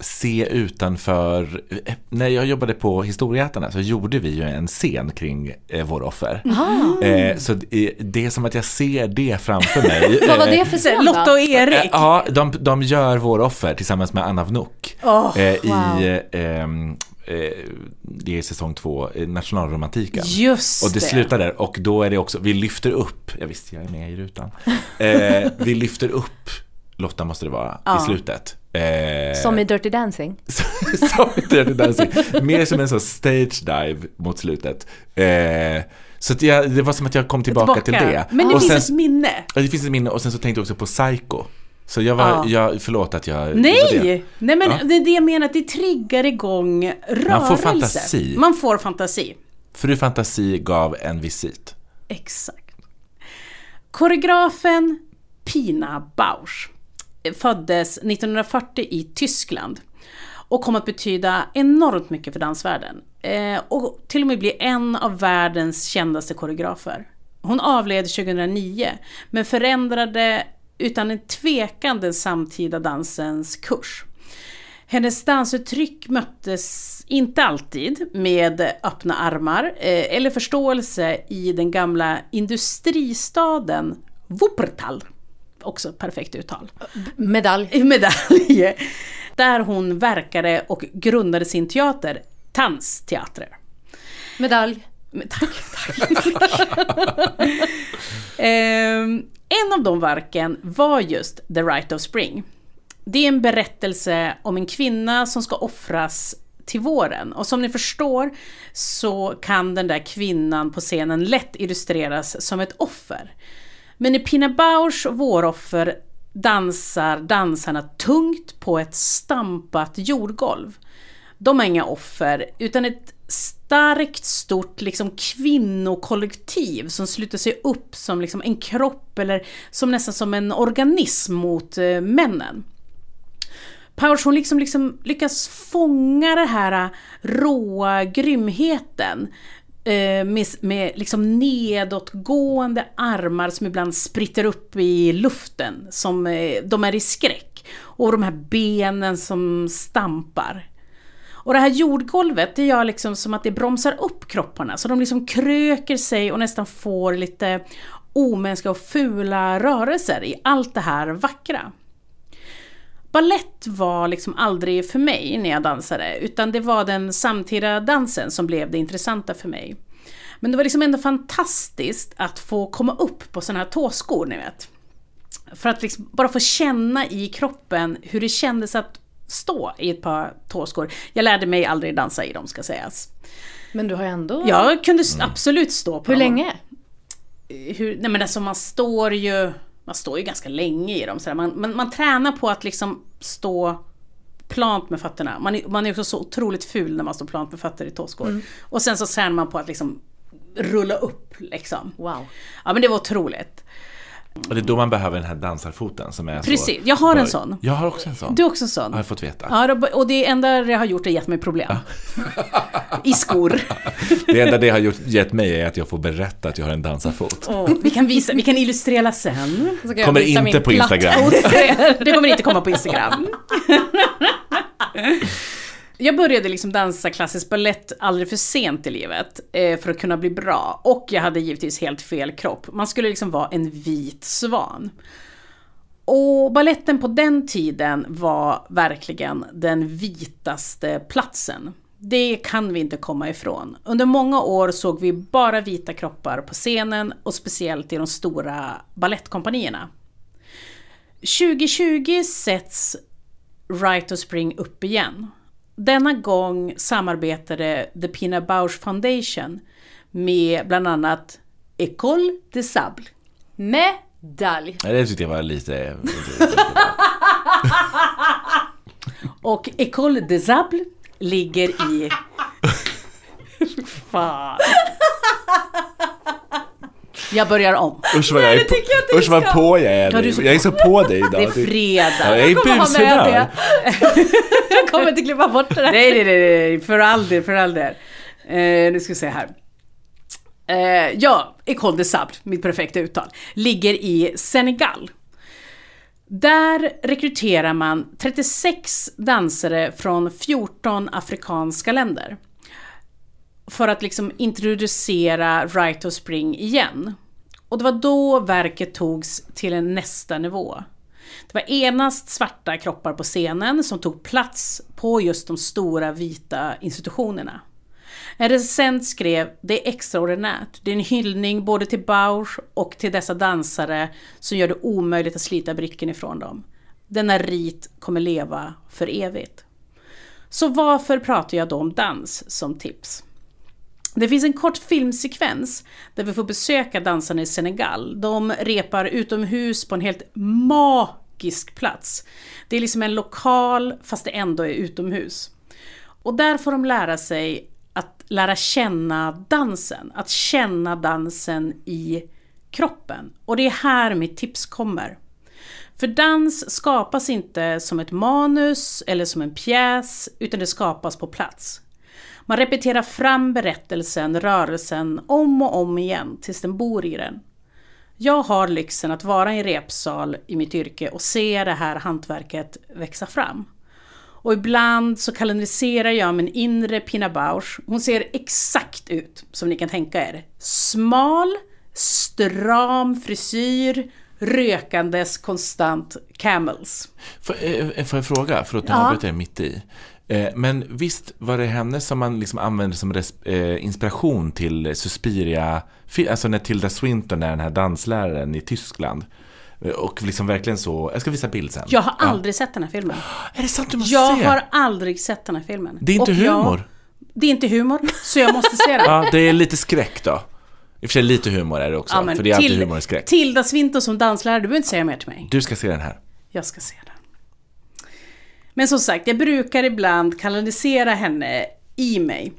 se utanför. eh, När jag jobbade på Historieätarna så gjorde vi ju en scen kring eh, våra offer. Eh, så det, det är som att jag ser det framför mig. Vad var Eh, det för scen Lotta och Eh, Erik. Ja, de, de gör våra offer tillsammans med Anna Vnuk. Eh, wow. I eh, eh, det är säsong två, eh, nationalromantiken. Just Och det det. slutar där och då är det också, vi lyfter upp, jag visste jag är med i rutan. Eh, vi lyfter upp Lotta måste det vara Ja. i slutet. Eh, Som i Dirty Dancing. som i Dirty Dancing. Mer som en sån stage dive mot slutet. Eh, så att jag, det var som att jag kom tillbaka, till det. Men det och finns sen, ett minne. Ja, det finns ett minne och sen så tänkte jag också på Psycho. Så jag var, Ja. jag, förlåt att jag... Nej! Nej men Ja. det är det jag menar, att det triggar igång rörelse. får fantasi. Man får fantasi. Fru Fantasi gav en visit. Exakt. Koreografen Pina Bausch föddes 1940 i Tyskland och kom att betyda enormt mycket för dansvärlden. Eh, och till och med bli en av världens kändaste koreografer. Hon avled 2009 men förändrade utan en tvekan den samtida dansens kurs. Hennes dansuttryck möttes inte alltid med öppna armar eh, eller förståelse i den gamla industristaden Wuppertal. Också perfekt uttal. Medalj. Medalj. Där hon verkade och grundade sin teater, Tanzteatrer. Medalj. Tack, tack. Ehm, en av de verken var just The Rite of Spring. Det är en berättelse om en kvinna som ska offras till våren. Och som ni förstår så kan den där kvinnan på scenen lätt illustreras som ett offer. Men i Pina Bausch våroffer dansar dansarna tungt på ett stampat jordgolv. De är inga offer, utan ett starkt, stort liksom, kvinnokollektiv som sluter sig upp som liksom, en kropp eller som nästan som en organism mot eh, männen. Powers hon liksom, liksom lyckas fånga den här eh, råa grymheten Eh, med, med liksom nedåtgående armar som ibland spritter upp i luften, som eh, de är i skräck. Och de här benen som stampar. Och det här jordgolvet, det gör liksom som att det bromsar upp kropparna, så de liksom kröker sig och nästan får lite omänskliga och fula rörelser i allt det här vackra. Ballett var liksom aldrig för mig när jag dansade, utan det var den samtida dansen som blev det intressanta för mig. Men det var liksom ändå fantastiskt att få komma upp på sådana här tåskor, ni vet. För att liksom bara få känna i kroppen hur det kändes att stå i ett par tåskor. Jag lärde mig aldrig dansa i dem ska sägas. Men du har ändå... Jag kunde s- absolut stå på Hur dem. länge? Hur, nej men alltså man står ju, man står ju ganska länge i dem. Så man, man, man tränar på att liksom stå plant med fötterna. Man är, man är också så otroligt ful när man står plant med fötter i tåskor. Och sen så tränar man på att liksom rulla upp liksom. Wow. Ja men det var otroligt. Och det är då man behöver den här dansarfoten som är Precis, så... jag har en sån. Jag har också en sån. Du är också sån? Har jag fått veta. Ja, och det enda det har gjort är gett mig problem. I skor. Det enda det har gjort, gett mig är att jag får berätta att jag har en dansarfot. Åh, vi kan visa, vi kan illustrera sen. Så ska jag Kommer visa inte min på Instagram. Det kommer inte komma på Instagram. Jag började liksom dansa klassisk ballett alldeles för sent i livet eh, för att kunna bli bra. Och jag hade givetvis helt fel kropp. Man skulle liksom vara en vit svan. Och balletten på den tiden var verkligen den vitaste platsen. Det kan vi inte komma ifrån. Under många år såg vi bara vita kroppar på scenen och speciellt i de stora ballettkompanierna. 2020 sätts Right to Spring upp igen. Denna gång samarbetade The Pina Bausch Foundation med bland annat École de Sable. Medalj. Nej, Det tyckte jag var lite... Och École de Sable ligger i... Fan. Jag börjar om. Usch vad jag är på, usch vad på jag är Ja, är Jag är så på dig idag. Det är fredag. Ja, jag är med bushumör. Jag kommer inte klippa bort det där. Nej, nej, nej, nej, för all del, för all del. Eh, nu ska vi se här. Eh, ja, École de Sable, mitt perfekta uttal, ligger i Senegal. Där rekryterar man 36 dansare från 14 afrikanska länder. För att liksom introducera Right of Spring igen. Och det var då verket togs till en nästa nivå. Det var enast svarta kroppar på scenen som tog plats på just de stora vita institutionerna. En recensent skrev “Det är extraordinärt. Det är en hyllning både till Bausch och till dessa dansare som gör det omöjligt att slita bricken ifrån dem. Denna rit kommer leva för evigt.” Så varför pratar jag då om dans som tips? Det finns en kort filmsekvens där vi får besöka dansarna i Senegal. De repar utomhus på en helt magisk plats. Det är liksom en lokal fast det ändå är utomhus. Och där får de lära sig att lära känna dansen, att känna dansen i kroppen. Och det är här mitt tips kommer. För dans skapas inte som ett manus eller som en pjäs, utan det skapas på plats. Man repeterar fram berättelsen, rörelsen, om och om igen tills den bor i den. Jag har lyxen att vara i en repsal i mitt yrke och se det här hantverket växa fram. Och ibland så kanaliserar jag min inre Pina Bausch. Hon ser exakt ut som ni kan tänka er. Smal, stram frisyr, rökandes konstant camels. Får, eh, får jag fråga, förlåt nu Ja. avbryter jag mitt i. Eh, Men visst var det henne som man liksom använde som eh, inspiration till Suspiria, alltså när Tilda Swinton är den här dansläraren i Tyskland. Eh, Och liksom verkligen så, jag ska visa bild sen. Jag har Ja. aldrig sett den här filmen. Är det sant du måste Jag se? har aldrig sett den här filmen. Det är inte Och jag- humor. det är inte humor, så jag måste se den. Ja, det är lite skräck då. I och för sig lite humor är det också, Ja, för det är alltid till- humor och skräck. Tilda Swinton som danslärare, du behöver inte säga mer till mig. Du ska se den här. Jag ska se den. Men som sagt, jag brukar ibland kanalisera henne i mig.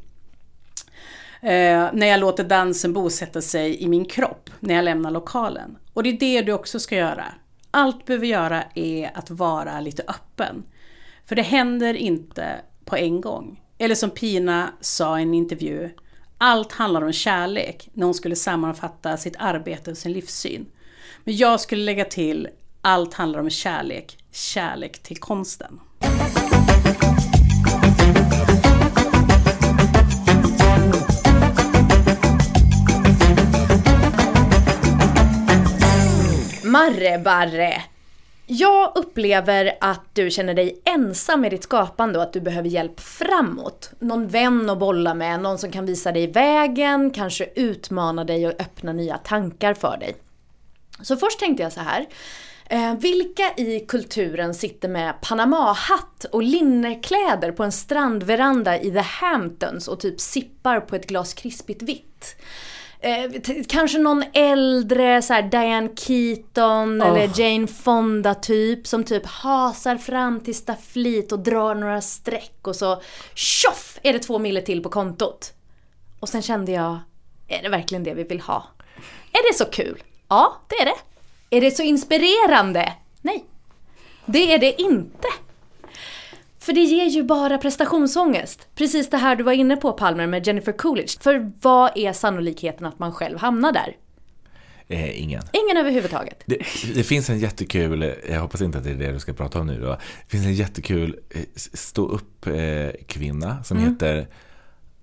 Eh, när jag låter dansen bosätta sig i min kropp när jag lämnar lokalen. Och det är det du också ska göra. Allt du behöver göra är att vara lite öppen. För det händer inte på en gång. Eller som Pina sa i en intervju, allt handlar om kärlek när hon skulle sammanfatta sitt arbete och sin livssyn. Men jag skulle lägga till, allt handlar om kärlek, kärlek till konsten. Marre Barre. Jag upplever att du känner dig ensam i ditt skapande och att du behöver hjälp framåt. Någon vän att bolla med, någon som kan visa dig vägen, kanske utmana dig och öppna nya tankar för dig. Så först tänkte jag så här. Eh, vilka i kulturen sitter med Panama-hatt och linnekläder på en strandveranda i The Hamptons och typ sippar på ett glas krispigt vitt? Eh, kanske någon äldre, så här Diane Keaton eller Jane Fonda typ som typ hasar fram till stafflit och drar några streck och så tjoff är det två mille till på kontot. Och sen kände jag, är det verkligen det vi vill ha? Är det så kul? Ja, det är det. Är det så inspirerande? Nej. Det är det inte. För det ger ju bara prestationsångest. Precis det här du var inne på Palmer med Jennifer Coolidge. För vad är sannolikheten att man själv hamnar där? Eh, ingen. Ingen överhuvudtaget. Det, det finns en jättekul, jag hoppas inte att det är det du ska prata om nu då. Det finns en jättekul eh, stå upp eh, kvinna som Mm. heter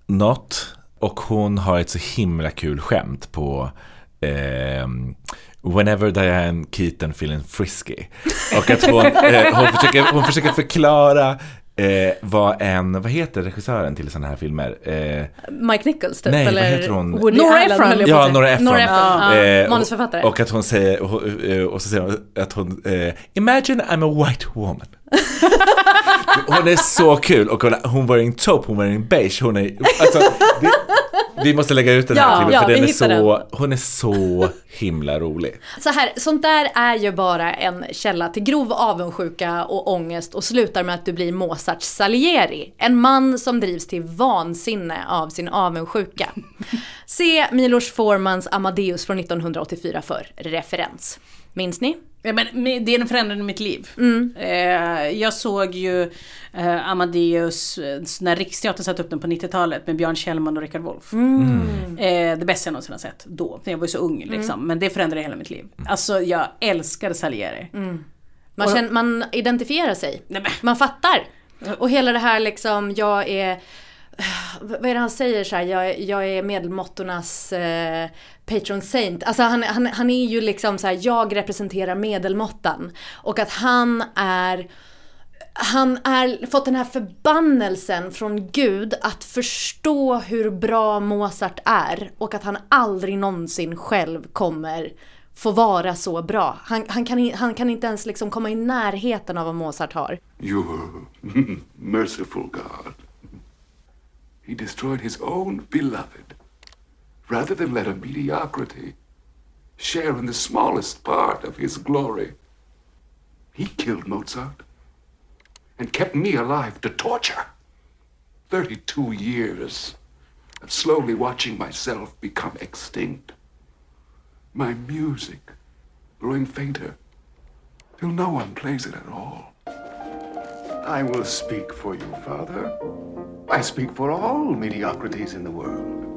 Not. Och hon har ett så himla kul skämt på ehm, Whenever Diane Keaton feeling frisky. Och att hon, eh, hon, försöker, hon försöker förklara eh, var en, vad heter regissören till sådana här filmer? Eh, Mike Nichols typ, Nej, vad eller heter hon? Woody Nora Allen på Ja. Nora Ephron. Nora Ephron, ja. Eh, och- manusförfattare. Och att hon säger, och, eh, och så säger hon att hon, eh, imagine I'm a white woman. hon är så kul och hon, hon var en taupe, hon var en beige, hon är, alltså, det, vi måste lägga ut den här Ja, klippen ja, för vi den är så, hon är så himla rolig. Så här, sånt där är ju bara en källa till grov avundsjuka och ångest och slutar med att du blir Mozarts Salieri. En man som drivs till vansinne av sin avundsjuka. Se Milos Formans Amadeus från 1984 för referens. Minns ni? Ja, men det förändrade mitt liv. Mm. Eh, jag såg ju eh, Amadeus eh, när Riksteatern satte upp den på 90-talet med Björn Kjellman och Rickard Wolff. Mm. Eh, det bästa jag någonsin har sett då, när jag var så ung liksom. Men det förändrade hela mitt liv. Alltså jag älskar Salieri. Man, känner, man identifierar sig. Nej, men- Man fattar. Och hela det här liksom, jag är... Vad är det han säger så här, jag, jag är medelmåttornas eh, patron saint. Alltså han, han, han är ju liksom så här, jag representerar medelmåttan. Och att han är han har fått den här förbannelsen från Gud att förstå hur bra Mozart är och att han aldrig någonsin själv kommer få vara så bra. Han, han, kan, han kan inte ens liksom komma i närheten av vad Mozart har. You merciful God. He destroyed his own beloved rather than let a mediocrity share in the smallest part of his glory. He killed Mozart and kept me alive to torture. 32 years of slowly watching myself become extinct. My music growing fainter till no one plays it at all. I will speak for you, Father. I speak for all mediocrities in the world.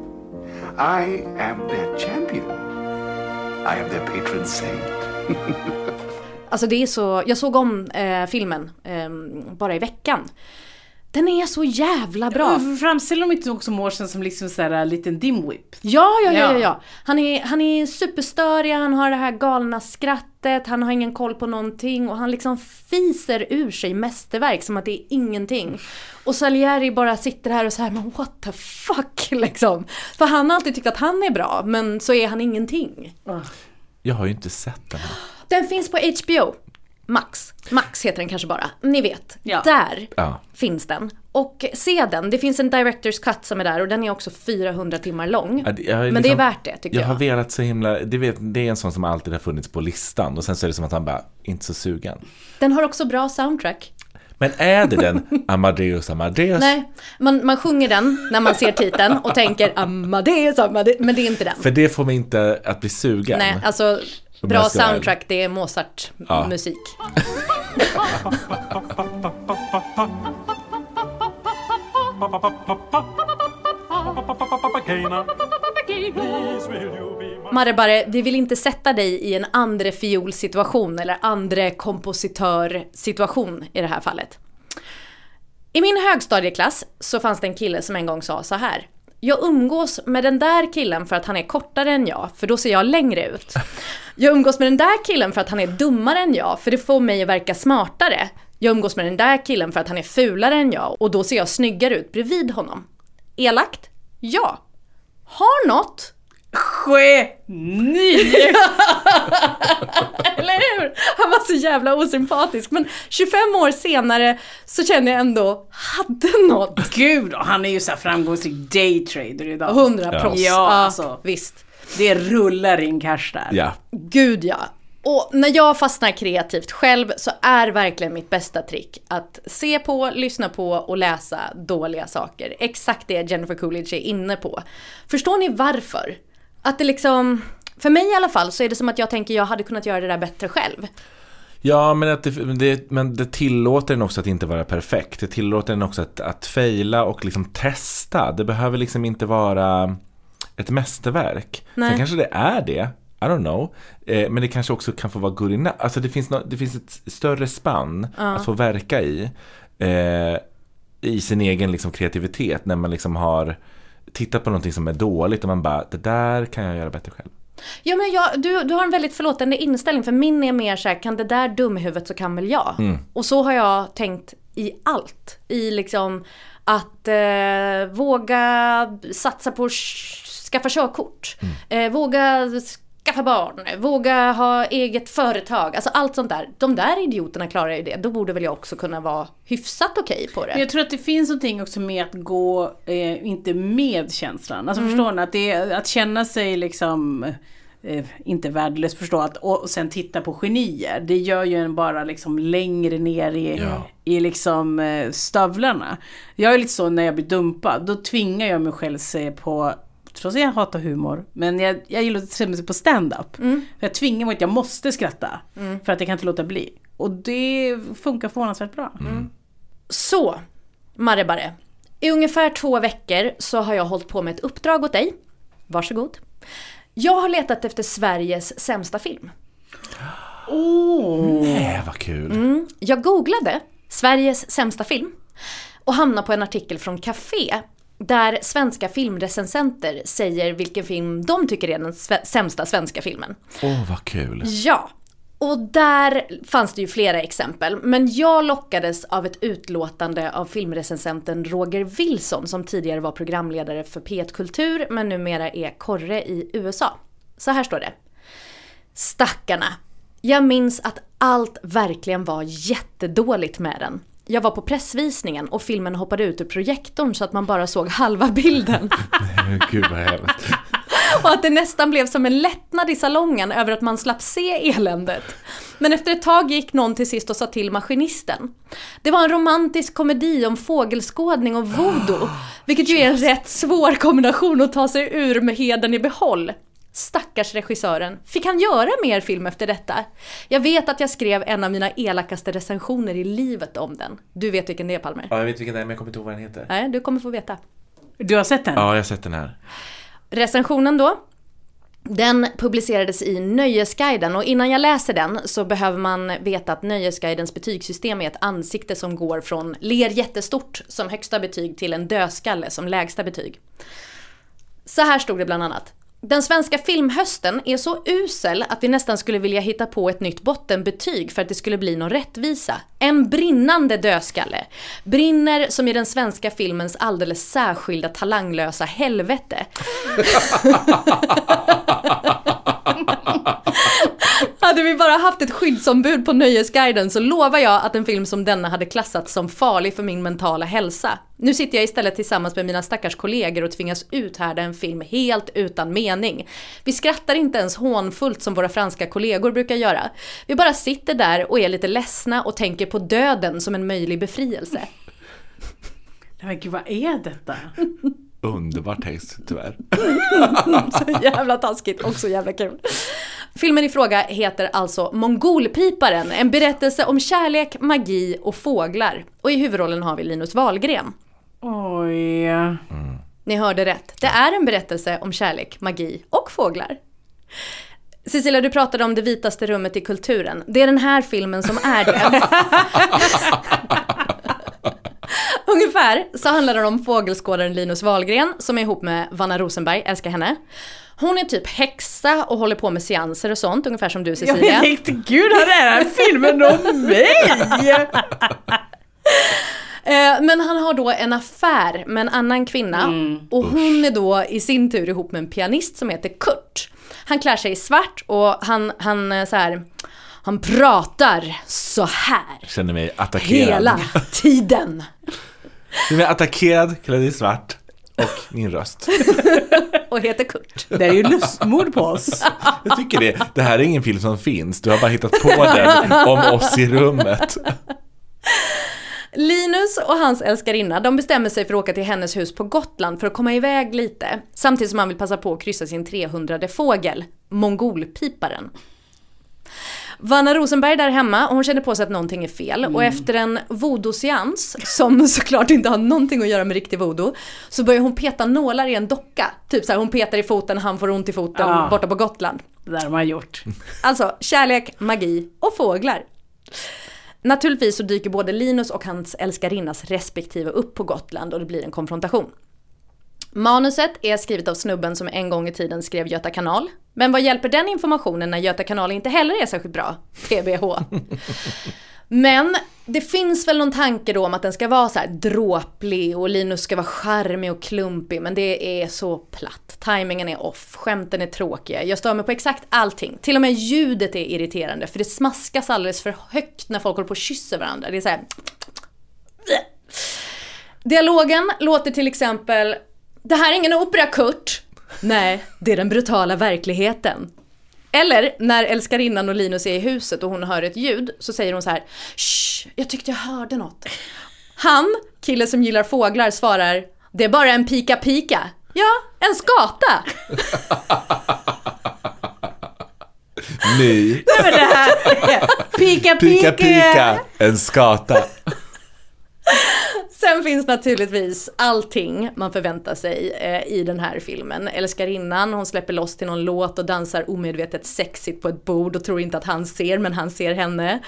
I am their champion. I am their patron saint. Alltså det är så, jag såg om eh, filmen eh, bara i veckan. Den är så jävla bra. Framställer de inte också Morsen som liksom så här en liten dimwhip? Ja, ja, ja, ja, Ja. ja. Han är, han är superstörig, han har det här galna skrattet, han har ingen koll på någonting och han liksom fiser ur sig mästerverk som att det är ingenting. Och Salieri bara sitter här och så här, men what the fuck liksom. För han har alltid tyckt att han är bra, men så är han ingenting. Jag har ju inte sett den här. Den finns på HBO. Max. Max heter den kanske bara. Ni vet. Ja. Där Ja. finns den. Och se den. Det finns en Directors Cut som är där och den är också 400 timmar lång. Ja, det- Men det är liksom- värt det tycker Jag jag. har velat så himla, det, vet, det är en sån som alltid har funnits på listan och sen så är det som att han bara, inte så sugen. Den har också bra soundtrack. Men är det den Amadeus Amadeus? Nej, man, man sjunger den när man ser titeln och tänker Amadeus, Amadeus, men det är inte den. För det får mig inte att bli sugen. Nej, alltså bra soundtrack det är Mozart-musik. Marre vi vill inte sätta dig i en andre fiol-situation eller andre kompositör-situation i det här fallet. I min högstadieklass så fanns det en kille som en gång sa så här. Jag umgås med den där killen för att han är kortare än jag, för då ser jag längre ut. Jag umgås med den där killen för att han är dummare än jag, för det får mig att verka smartare. Jag umgås med den där killen för att han är fulare än jag, och då ser jag snyggare ut bredvid honom. Elakt? Ja. Har något? Geni! Eller hur? Han var så jävla osympatisk. Men 25 år senare så känner jag ändå, hade något. Gud, han är ju så framgångsrik daytrader idag. 100 Ja. proffs. Ja, alltså. visst. Det rullar in cash där. Ja. Gud ja. Och när jag fastnar kreativt själv så är verkligen mitt bästa trick att se på, lyssna på och läsa dåliga saker. Exakt det Jennifer Coolidge är inne på. Förstår ni varför? Att det liksom, för mig i alla fall så är det som att jag tänker jag hade kunnat göra det där bättre själv. Ja, men, att det, det, men det tillåter den också att inte vara perfekt. Det tillåter den också att, att fejla och liksom testa. Det behöver liksom inte vara ett mästerverk. Nej. Sen kanske det är det. I don't know. Eh, men det kanske också kan få vara good enough. Alltså det finns, no, det finns ett större spann att få verka i. Eh, I sin egen liksom, kreativitet. När man liksom har tittat på någonting som är dåligt och man bara, det där kan jag göra bättre själv. Ja men jag, du, du har en väldigt förlåtande inställning för min är mer så här, kan det där dumhuvudet så kan väl jag. Och så har jag tänkt i allt. I liksom att eh, våga satsa på skaffa körkort. Eh, våga skaffa barn, våga ha eget företag. Alltså allt sånt där. De där idioterna klarar ju det. Då borde väl jag också kunna vara hyfsat okej på Men det. jag tror att det finns någonting också med att gå, eh, inte med känslan. Alltså förstår ni? Att, det att känna sig liksom, eh, inte värdelös förstå, att, och, och sen titta på genier. Det gör ju en bara liksom längre ner i, Ja. i liksom eh, stövlarna. Jag är lite så när jag blir dumpad, då tvingar jag mig själv se på Trots att jag hatar humor, men jag, jag gillar att se mig på stand-up. För jag tvingar mig att jag måste skratta. För att jag kan inte låta bli. Och det funkar förvånansvärt bra. Så, Marrebarre. I ungefär två veckor så har jag hållit på med ett uppdrag åt dig. Varsågod. Jag har letat efter Sveriges sämsta film. Nej, vad kul. Jag googlade Sveriges sämsta film och hamnade på en artikel från Café där svenska filmrecensenter säger vilken film de tycker är den sämsta svenska filmen. Åh, vad kul. Ja, och där fanns det ju flera exempel. Men jag lockades av ett utlåtande av filmrecensenten Roger Wilson som tidigare var programledare för P1 Kultur men numera är korre i USA. Så här står det. Stackarna. Jag minns att allt verkligen var jättedåligt med den. Jag var på pressvisningen och filmen hoppade ut ur projektorn så att man bara såg halva bilden. Gud vad hemskt. Och att det nästan blev som en lättnad i salongen över att man slapp se eländet. Men efter ett tag gick någon till sist och sa till maskinisten. Det var en romantisk komedi om fågelskådning och voodoo. Vilket ju är en rätt svår kombination att ta sig ur med heden i behåll. Stackars regissören. Fick han göra mer film efter detta? Jag vet att jag skrev en av mina elakaste recensioner i livet om den. Du vet vilken det är Palmer? Ja, jag vet vilken det är, men jag kommer inte ihåg vad den heter. Nej, du kommer få veta. Du har sett den? Ja, jag har sett den här. Recensionen då. Den publicerades i Nöjesguiden och innan jag läser den så behöver man veta att Nöjesguidens betygssystem är ett ansikte som går från ler jättestort som högsta betyg till en dödskalle som lägsta betyg. Så här stod det bland annat. Den svenska filmhösten är så usel att vi nästan skulle vilja hitta på ett nytt bottenbetyg för att det skulle bli någon rättvisa. En brinnande dödskalle. Brinner som i den svenska filmens alldeles särskilda talanglösa helvete. Hade vi bara haft ett skyddsombud på Nöjesguiden så lovar jag att en film som denna hade klassats som farlig för min mentala hälsa. Nu sitter jag istället tillsammans med mina stackars kollegor och tvingas uthärda en film helt utan mening. Vi skrattar inte ens hånfullt som våra franska kollegor brukar göra. Vi bara sitter där och är lite ledsna och tänker på döden som en möjlig befrielse. Men gud, vad är detta? Underbar text, tyvärr. Så jävla taskigt, också jävla kul. Filmen i fråga heter alltså Mongolpiparen, en berättelse om kärlek, magi och fåglar. Och i huvudrollen har vi Linus Wahlgren. Oj. Ni hörde rätt. Det är en berättelse om kärlek, magi och fåglar. Cecilia, du pratade om det vitaste rummet i kulturen. Det är den här filmen som är det. Ungefär så handlar det om fågelskådaren Linus Wahlgren som är ihop med Vanna Rosenberg, älskar henne. Hon är typ häxa och håller på med seanser och sånt, ungefär som du Jag Cecilia. tänkte, gud har den här filmen om mig? Eh, Men han har då en affär med en annan kvinna och hon är då i sin tur ihop med en pianist som heter Kurt. Han klär sig i svart och han, han eh, så här, han pratar så här Känner mig attackerad. hela tiden. Känner mig attackerad, klädd i svart och min röst. Och heter Kurt. Det är ju lustmord på oss. Jag tycker det. Det här är ingen film som finns. Du har bara hittat på den om oss i rummet. Linus och hans älskarinna, de bestämmer sig för att åka till hennes hus på Gotland för att komma iväg lite. Samtidigt som han vill passa på att kryssa sin 300 fågel, mongolpiparen. Vanna Rosenberg där hemma, hon känner på sig att någonting är fel och efter en voodoo-seans, som såklart inte har någonting att göra med riktig voodoo, så börjar hon peta nålar i en docka. Typ så här, hon petar i foten, han får ont i foten Ah. borta på Gotland. Det där har man gjort. Alltså kärlek, magi och fåglar. Naturligtvis så dyker både Linus och hans älskarinnas respektive upp på Gotland och det blir en konfrontation. Manuset är skrivet av snubben som en gång i tiden skrev Göta kanal. Men vad hjälper den informationen när Göta kanal inte heller är särskilt bra? TBH. Men det finns väl någon tanke då om att den ska vara så här dråplig och Linus ska vara charmig och klumpig men det är så platt. Timingen är off, skämten är tråkiga. Jag stör mig på exakt allting. Till och med ljudet är irriterande för det smaskas alldeles för högt när folk håller på och kysser varandra. Det är så här... Dialogen låter till exempel Det här är ingen opera Kurt. Nej, det är den brutala verkligheten. Eller när älskarinnan och Linus är i huset och hon hör ett ljud så säger hon så här Shh, jag tyckte jag hörde något. Han, kille som gillar fåglar, svarar Det är bara en pika-pika. Ja, en skata. Ny. Nej men det här Pika Pika pika! pika, en skata. Sen finns naturligtvis allting man förväntar sig eh, i den här filmen. Älskarinnan, hon släpper loss till någon låt och dansar omedvetet sexigt på ett bord och tror inte att han ser, men han ser henne.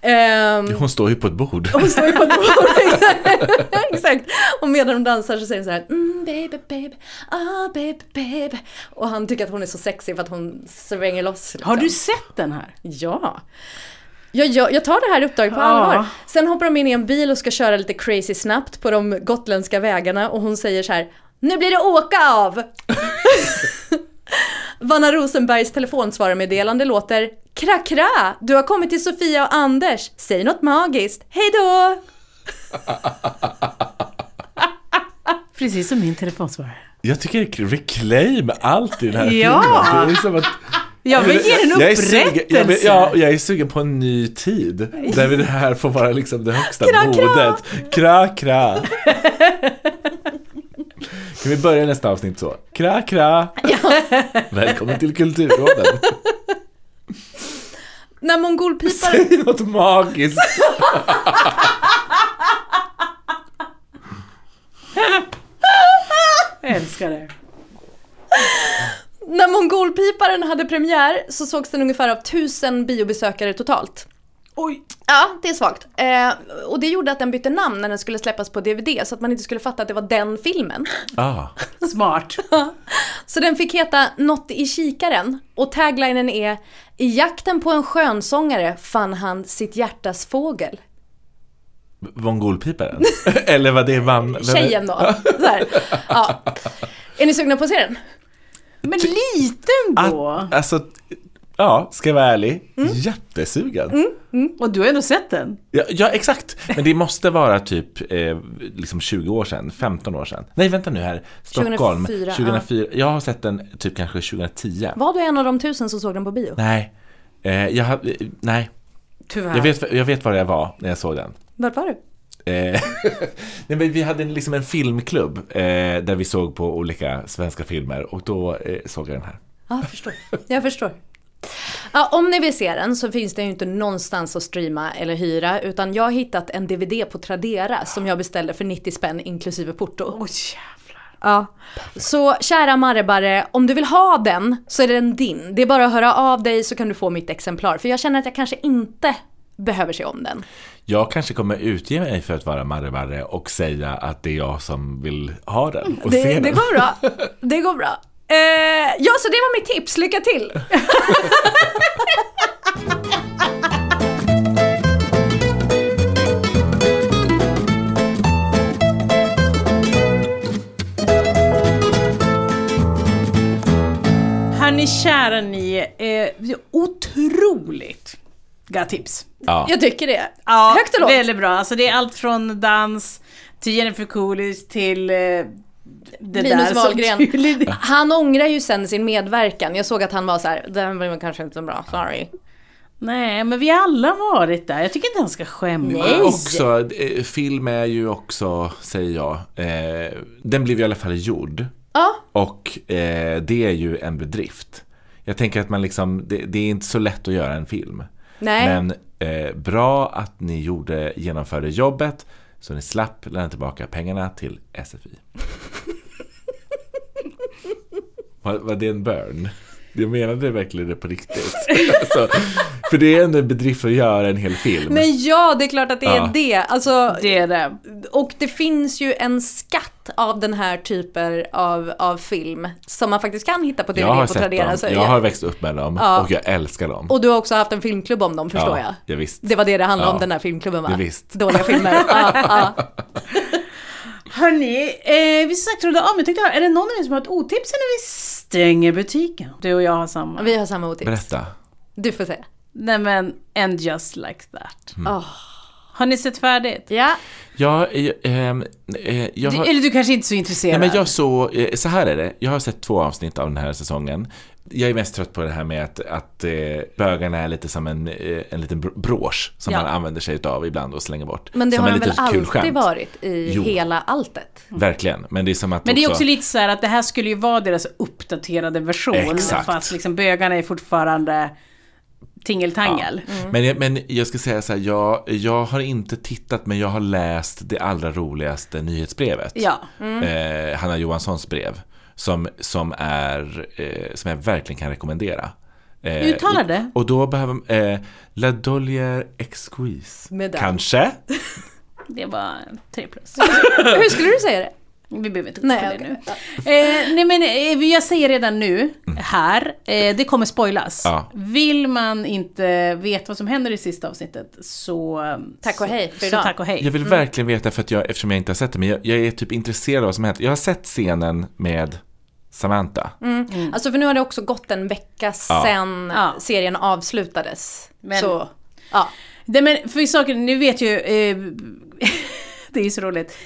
Ehm, Hon står ju på ett bord. hon står ju på ett bord. Exakt. Och medan de dansar så säger hon så här mm, baby baby, ah baby baby. Och han tycker att hon är så sexig för att hon svänger loss. Liksom. Har du sett den här? Ja. Jag, jag, jag tar det här uppdraget på Ja. allvar. Sen hoppar de in i en bil och ska köra lite crazy snabbt på de gotländska vägarna och hon säger så här Nu blir det åka av! Vanna Rosenbergs telefonsvararmeddelande låter Kra kra! Du har kommit till Sofia och Anders. Säg något magiskt. Hej då! Precis som min telefonsvarare. Jag tycker det är reclaim allt i den här Ja. filmen. Det är som att Jag vill ge den jag är sugen, jag, vill, upprättelse. ja, jag är sugen på en ny tid. Där vi det här får vara liksom det högsta Kra, modet. Kra, kra. Kan vi börja nästa avsnitt så? Kra, kra. Välkommen till Kulturråden. När mongolpiparen... Säg något magiskt. Jag älskar det. När mongolpiparen hade premiär så sågs den ungefär av tusen biobesökare totalt. Oj. Ja, det är svagt. Eh, och det gjorde att den bytte namn när den skulle släppas på DVD så att man inte skulle fatta att det var den filmen. Ah, Smart. Så den fick heta Något i kikaren och taglinen är I jakten på en skönsångare fann han sitt hjärtas fågel. mongolpiparen? Eller vad det är- Tjejen då. Så här. Ja. Är ni sugna på att se den? Men lite ändå. Att, alltså, ja, ska jag vara ärlig. Mm. Jättesugen. Och du har ändå sett den? Ja, ja, exakt. Men det måste vara typ eh, liksom 20 år sedan, 15 år sedan. Nej, vänta nu här. Stockholm. 2004, 2004. Jag har sett den typ kanske 2010. Var du en av de tusen som såg den på bio? Nej. Eh, jag, eh, nej. Tyvärr. Jag vet, jag vet var jag var när jag såg den. Vart var du? Eh, Nej, men vi hade en- liksom en filmklubb eh, där vi såg på olika svenska filmer och då eh, såg jag den här. Ja, jag förstår. Jag förstår. Ja, om ni vill se den så finns den ju inte någonstans att streama eller hyra utan jag har hittat en DVD på Tradera som jag beställde för 90 spänn inklusive porto. Oj jävlar. Ja. Så kära Marrebare, om du vill ha den så är den din. Det är bara att höra av dig så kan du få mitt exemplar. För jag känner att jag kanske inte behöver se om den. Jag kanske kommer utge mig för att vara Marre och säga att det är jag som vill ha den och Det, se det den. går bra. Det går bra. Eh, ja, så det var mitt tips. Lycka till! Hörni kära ni, eh, otroligt tips. Ja. Jag tycker det. Ja, Högt och lågt. Väldigt bra. Alltså det är allt från dans till Jennifer Coolidge till eh, det Linus där Wahlgren. Som, Han ångrar ju sen sin medverkan. Jag såg att han var så här, den var kanske inte så bra, sorry. Nej, men vi har alla varit där. Jag tycker inte han ska skämmas. Nej. Också, eh, film är ju också, säger jag, eh, den blev i alla fall gjord. Ja, Och eh, det är ju en bedrift. Jag tänker att man liksom, det, det är inte så lätt att göra en film. Nej. Men eh, bra att ni gjorde, genomförde jobbet så ni slapp lämna tillbaka pengarna till SFI. var, var det en burn? Jag menade verkligen det på riktigt. alltså, för det är ändå en bedrift att göra en hel film. Men ja, det är klart att det är Ja. det. Alltså, Det är det. Och det finns ju en skatt av den här typen av, av film som man faktiskt kan hitta på DVD jag har på sett Tradera. dem, Så jag jag- har växt upp med dem Ja. och jag älskar dem. Och du har också haft en filmklubb om dem förstår Ja, jag. ja, visst. Det var det det handlade Ja. om den här filmklubben va? Ja, visst. Dåliga filmer. ja, ja. Hörni, eh, vi ska strax runda av men jag tänkte höra, är det någon av er som har ett otips när vi stänger butiken? Du och jag har samma. Vi har samma otips. Berätta. Du får säga. Nej men, and just like that. Åh. Har ni sett färdigt? Ja, Jag, eh, ehm, eh, jag Du, har... eller du kanske inte är så intresserad? Nej, men jag så, eh, så här är det. Jag har sett två avsnitt av den här säsongen. Jag är mest trött på det här med att, att eh, bögarna är lite som en, eh, en liten br- brosch som Ja. man använder sig av ibland och slänger bort. men det som har de väl alltid skämt. varit i Jo. hela alltet. Verkligen, men det är som att Men det är också lite så här att det här skulle ju vara deras uppdaterade version. Exakt. Fast liksom bögarna är fortfarande tingeltangel. Men, jag, men jag ska säga så här, jag, jag har inte tittat men jag har läst det allra roligaste nyhetsbrevet. Ja. Eh, Hanna Johanssons brev. Som, som, är, eh, som jag verkligen kan rekommendera. Eh, Uttala det. Och då behöver eh, La Dollier Exquise. Kanske? Det var tre plus. Hur skulle du säga det? Vi behöver inte gå Nej, på det nu. Eh, nej men eh, jag säger redan nu, här, eh, det kommer spoilas. Ja. Vill man inte veta vad som händer i sista avsnittet så... Tack och hej för så idag. tack och hej. Jag vill verkligen veta för att jag, eftersom jag inte har sett det, men jag, jag är typ intresserad av vad som hänt. Jag har sett scenen med Samantha. Alltså för nu har det också gått en vecka Ja. sedan Ja. serien avslutades. Men- Så, ja. Nej men för saker, ni vet ju, eh, det är ju så roligt.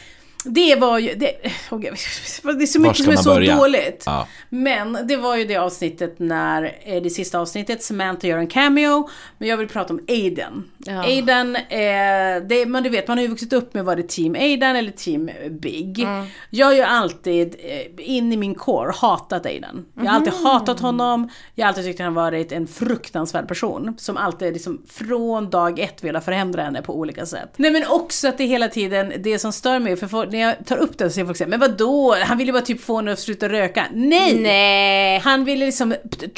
Det var ju, det, åh, gud, det är så Var mycket som är så börja? dåligt. Ja. Men det var ju det avsnittet när, eh, det sista avsnittet, Samantha gör en cameo. Men jag vill prata om Aiden. Ja. Aiden, eh, det, men du vet man har ju vuxit upp med vad det är Team Aiden eller Team Big. Mm. Jag har ju alltid, eh, in i min core, hatat Aiden. Jag har alltid Mhm. hatat honom, jag har alltid tyckt att han varit en fruktansvärd person. Som alltid liksom från dag ett velat förändra henne på olika sätt. Nej men också att det hela tiden, det som stör mig, för folk, när jag tar upp det så säger folk säga men vadå, han ville bara typ få henne att sluta röka. Nej! Nej. Han ville liksom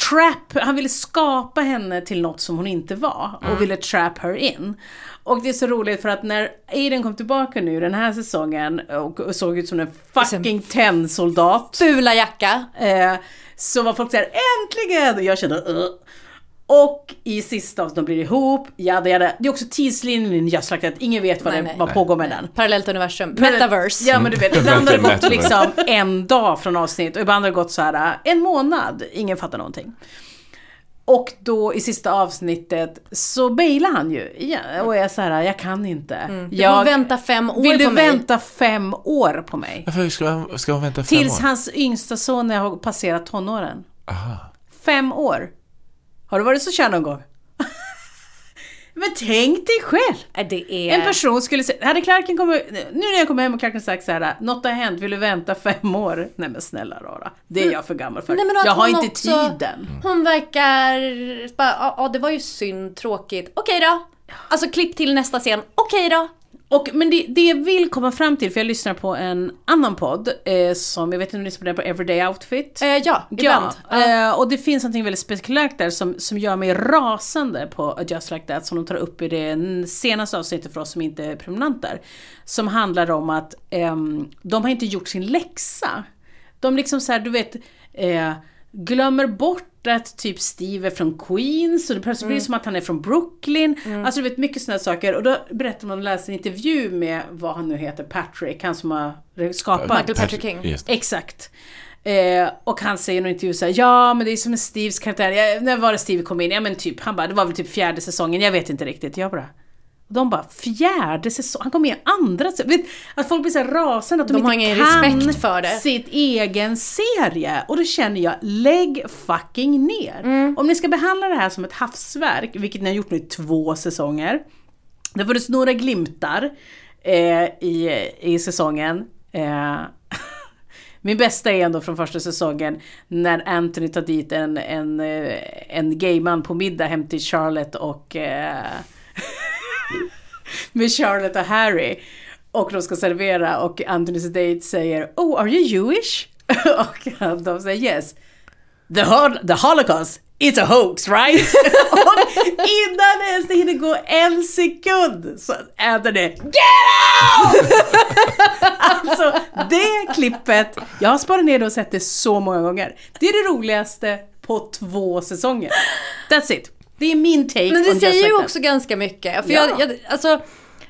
trap, han ville skapa henne till något som hon inte var. Och ville trap her in. Och det är så roligt för att när Aiden kom tillbaka nu den här säsongen och och såg ut som en fucking tennsoldat. Fula jacka. Eh, så var folk såhär äntligen! Och jag kände uh. Och i sista avsnittet de blir ihop, jada jada. Det är också tidslinjen Like That, ingen vet vad, Nej, det, nej. vad pågår med den. Parallellt universum. Metaverse. Ja men du vet, ibland har det gått Metaverse. liksom en dag från avsnitt och ibland har det gått så här en månad, ingen fattar någonting. Och då i sista avsnittet så bailar han ju igen och är så här, jag kan inte. Du får vänta fem år Vill du på mig. vänta fem år på mig? Varför ska, ska hon vänta fem Tills år? hans yngsta son har passerat tonåren. Aha. Fem år. Har du varit så kär någon gång? Men tänk dig själv! Det är... En person skulle säga, hade Clarken kommit, nu när jag kommer hem och Clarken sagt så här, något har hänt, vill du vänta fem år? Nej men snälla rara, det är jag för gammal för. Nej, jag har inte också- tiden. Hon verkar... bara, Ja, ja, det var ju synd, tråkigt. Okej då. Alltså klipp till nästa scen. Okej då. Och, men det, det jag vill komma fram till, för jag lyssnar på en annan podd, eh, som, jag vet inte om ni lyssnar på den, på Everyday Outfit. Eh, ja, ibland. Ja, eh, och det finns någonting väldigt spektakulärt där som, som gör mig rasande på Just Like That som de tar upp i det senaste avsnittet för oss som inte är prenumeranter. Som handlar om att ehm, de har inte gjort sin läxa. De liksom så här, du vet, eh, glömmer bort att typ Steve är från Queens och det plötsligt blir det som att han är från Brooklyn. Alltså du vet mycket sådana saker. Och då berättar man, läser en intervju med vad han nu heter, Patrick, han som har skapat Michael Patrick King. Exakt. Eh, och han säger i en intervju såhär, ja men det är som en Steves karaktär. Ja, när var det Steve kom in? Ja men typ, han bara, det var väl typ fjärde säsongen, jag vet inte riktigt. Jag bara, och de bara, fjärde säsong? Han kom i andra säsongen. Att folk blir så rasande att de, De har inte ingen kan respekt för det. sitt egen serie. Och då känner jag, lägg fucking ner. Om ni ska behandla det här som ett havsverk, vilket ni har gjort nu i två säsonger. Det har funnits några glimtar eh, i, i säsongen. Eh, min bästa är ändå från första säsongen när Anthony tar dit en, en, eh, en gayman på middag hem till Charlotte och eh, med Charlotte och Harry. Och de ska servera och Anthony Sedate säger Oh, are you Jewish? och de säger yes. the, hol- the holocaust, it's a hoax right? och innan det ens hinner gå en sekund så äter det Get out! alltså det klippet, jag har sparat ner det och sett det så många gånger. Det är det roligaste på två säsonger. That's it. Det är min take Men det säger ju också ganska mycket. För Ja. jag, jag, alltså,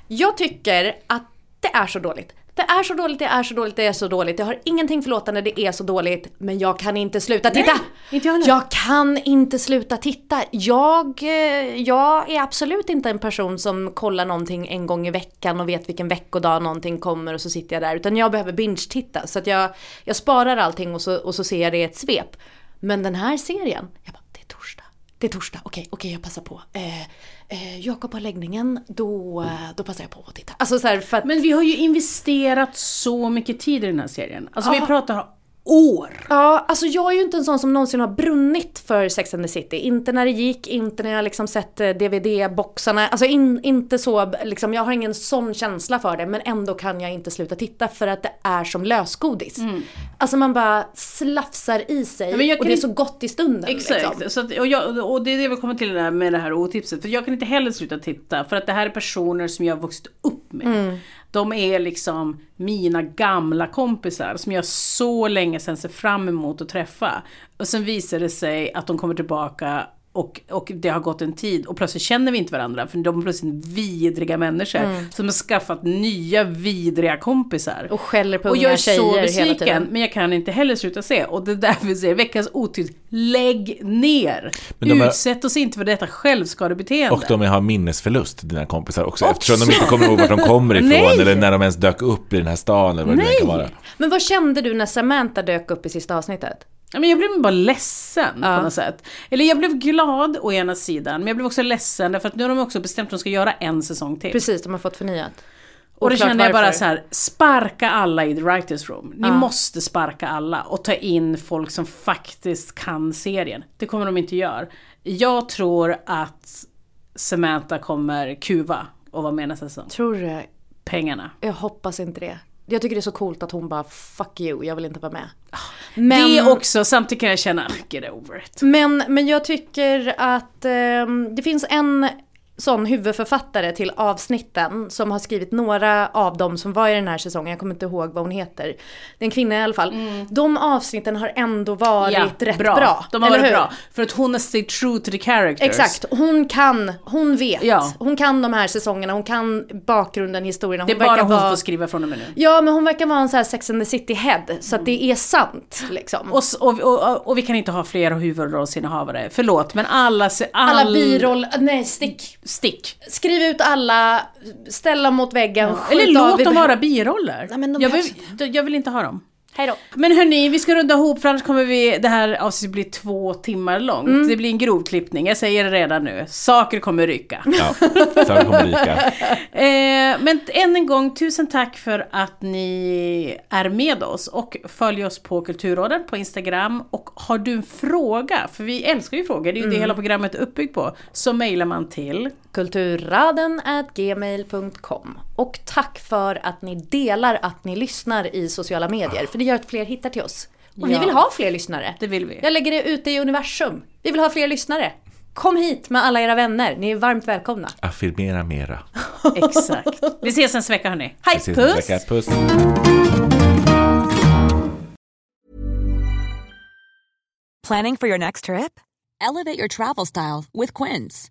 jag tycker att det är så dåligt. Det är så dåligt, det är så dåligt, det är så dåligt. Jag har ingenting förlåtande, det är så dåligt. Men jag kan inte sluta titta! Nej, inte jag jag kan inte sluta titta. Jag, eh, jag är absolut inte en person som kollar någonting en gång i veckan och vet vilken veckodag någonting kommer och så sitter jag där. Utan jag behöver binge-titta. Så att jag, jag sparar allting och så, och så ser jag det i ett svep. Men den här serien, jag bara, det är torsdag. Det är torsdag, okej, okej jag passar på. Eh, eh, Jakob har läggningen, då, då passar jag på att titta. Alltså så här, för att... Men vi har ju investerat så mycket tid i den här serien. Alltså vi pratar år. Ja, alltså jag är ju inte en sån som någonsin har brunnit för Sex and the City. Inte när det gick, inte när jag liksom sett eh, DVD-boxarna. Alltså in, inte så, liksom, jag har ingen sån känsla för det. Men ändå kan jag inte sluta titta för att det är som lösgodis. Alltså man bara slafsar i sig Mm. och det är så gott i stunden. Exakt, Liksom. så att, och, jag, och det är det vi kommer till med det här otipset. För jag kan inte heller sluta titta för att det här är personer som jag har vuxit upp med. Mm. De är liksom mina gamla kompisar som jag så länge sedan ser fram emot att träffa. Och sen visar det sig att de kommer tillbaka och, och det har gått en tid och plötsligt känner vi inte varandra för de är plötsligt vidriga människor som har skaffat nya vidriga kompisar. Mm. Och skäller på Och unga jag är tjejer så hela besviken, tiden. men jag kan inte heller sluta se. Och det är därför jag säger veckans otips, lägg ner! Är- Utsätt oss inte för detta självskadebeteende. Och de har minnesförlust, dina kompisar också, Också. eftersom de inte kommer ihåg vart de kommer ifrån Nej. eller när de ens dök upp i den här stan eller vad det nu kan vara. Men vad kände du när Samantha dök upp i sista avsnittet? Men jag blev bara ledsen Ja. på något sätt. Eller jag blev glad å ena sidan, men jag blev också ledsen därför att nu har de också bestämt att de ska göra en säsong till. Precis, de har fått förnyat. Och då Oklart kände jag bara så här, sparka alla i the writers room. Ni Ja. måste sparka alla och ta in folk som faktiskt kan serien. Det kommer de inte göra. Jag tror att Samantha kommer kuva och vara med nästa säsong. Tror du? Pengarna. Jag hoppas inte det. Jag tycker det är så coolt att hon bara 'fuck you, jag vill inte vara med'. Det också, samtidigt kan jag känna, get over it. Men, men jag tycker att ehm, det finns en sån huvudförfattare till avsnitten som har skrivit några av dem som var i den här säsongen. Jag kommer inte ihåg vad hon heter. Det är en kvinna i alla fall. De avsnitten har ändå varit rätt bra. De har varit hur? bra. För att hon har stayed true to the characters. Exakt, hon kan, hon vet. Ja. Hon kan de här säsongerna, hon kan bakgrunden, historierna. Hon Det är bara hon vara... får skriva från och med nu. Ja men hon verkar vara en sån här Sex and the City head. Så att det är sant liksom. Och, och, och, och vi kan inte ha fler huvudrollsinnehavare. Förlåt, men alla... All... alla biroll, nej stick. Stick. Skriv ut alla, ställa mot väggen, skjut Eller låt dem vara biroller. Nej, men de jag, behövs vill, jag vill inte ha dem. Hej då. Men hörni, vi ska runda ihop för annars kommer vi, det här avsnittet bli två timmar långt. Mm. Det blir en grovklippning, jag säger det redan nu. Saker kommer ryka. Ja, så det kommer ryka. Eh, men än en gång, tusen tack för att ni är med oss och följ oss på Kulturråden på Instagram. Och har du en fråga, för vi älskar ju frågor, det är ju det hela programmet är uppbyggt på, så mejlar man till Kulturraden gmail.com. Och tack för att ni delar att ni lyssnar i sociala medier. För det gör att fler hittar till oss. Och vi Ja. vill ha fler lyssnare. Det vill vi. Jag lägger det ute i universum. Vi vill ha fler lyssnare. Kom hit med alla era vänner. Ni är varmt välkomna. Affirmera mera. Exakt. Vi ses nästa vecka hörni. Hej, Vi nästa vecka. Puss. Planning for your next trip? Elevate your travel style with Quince.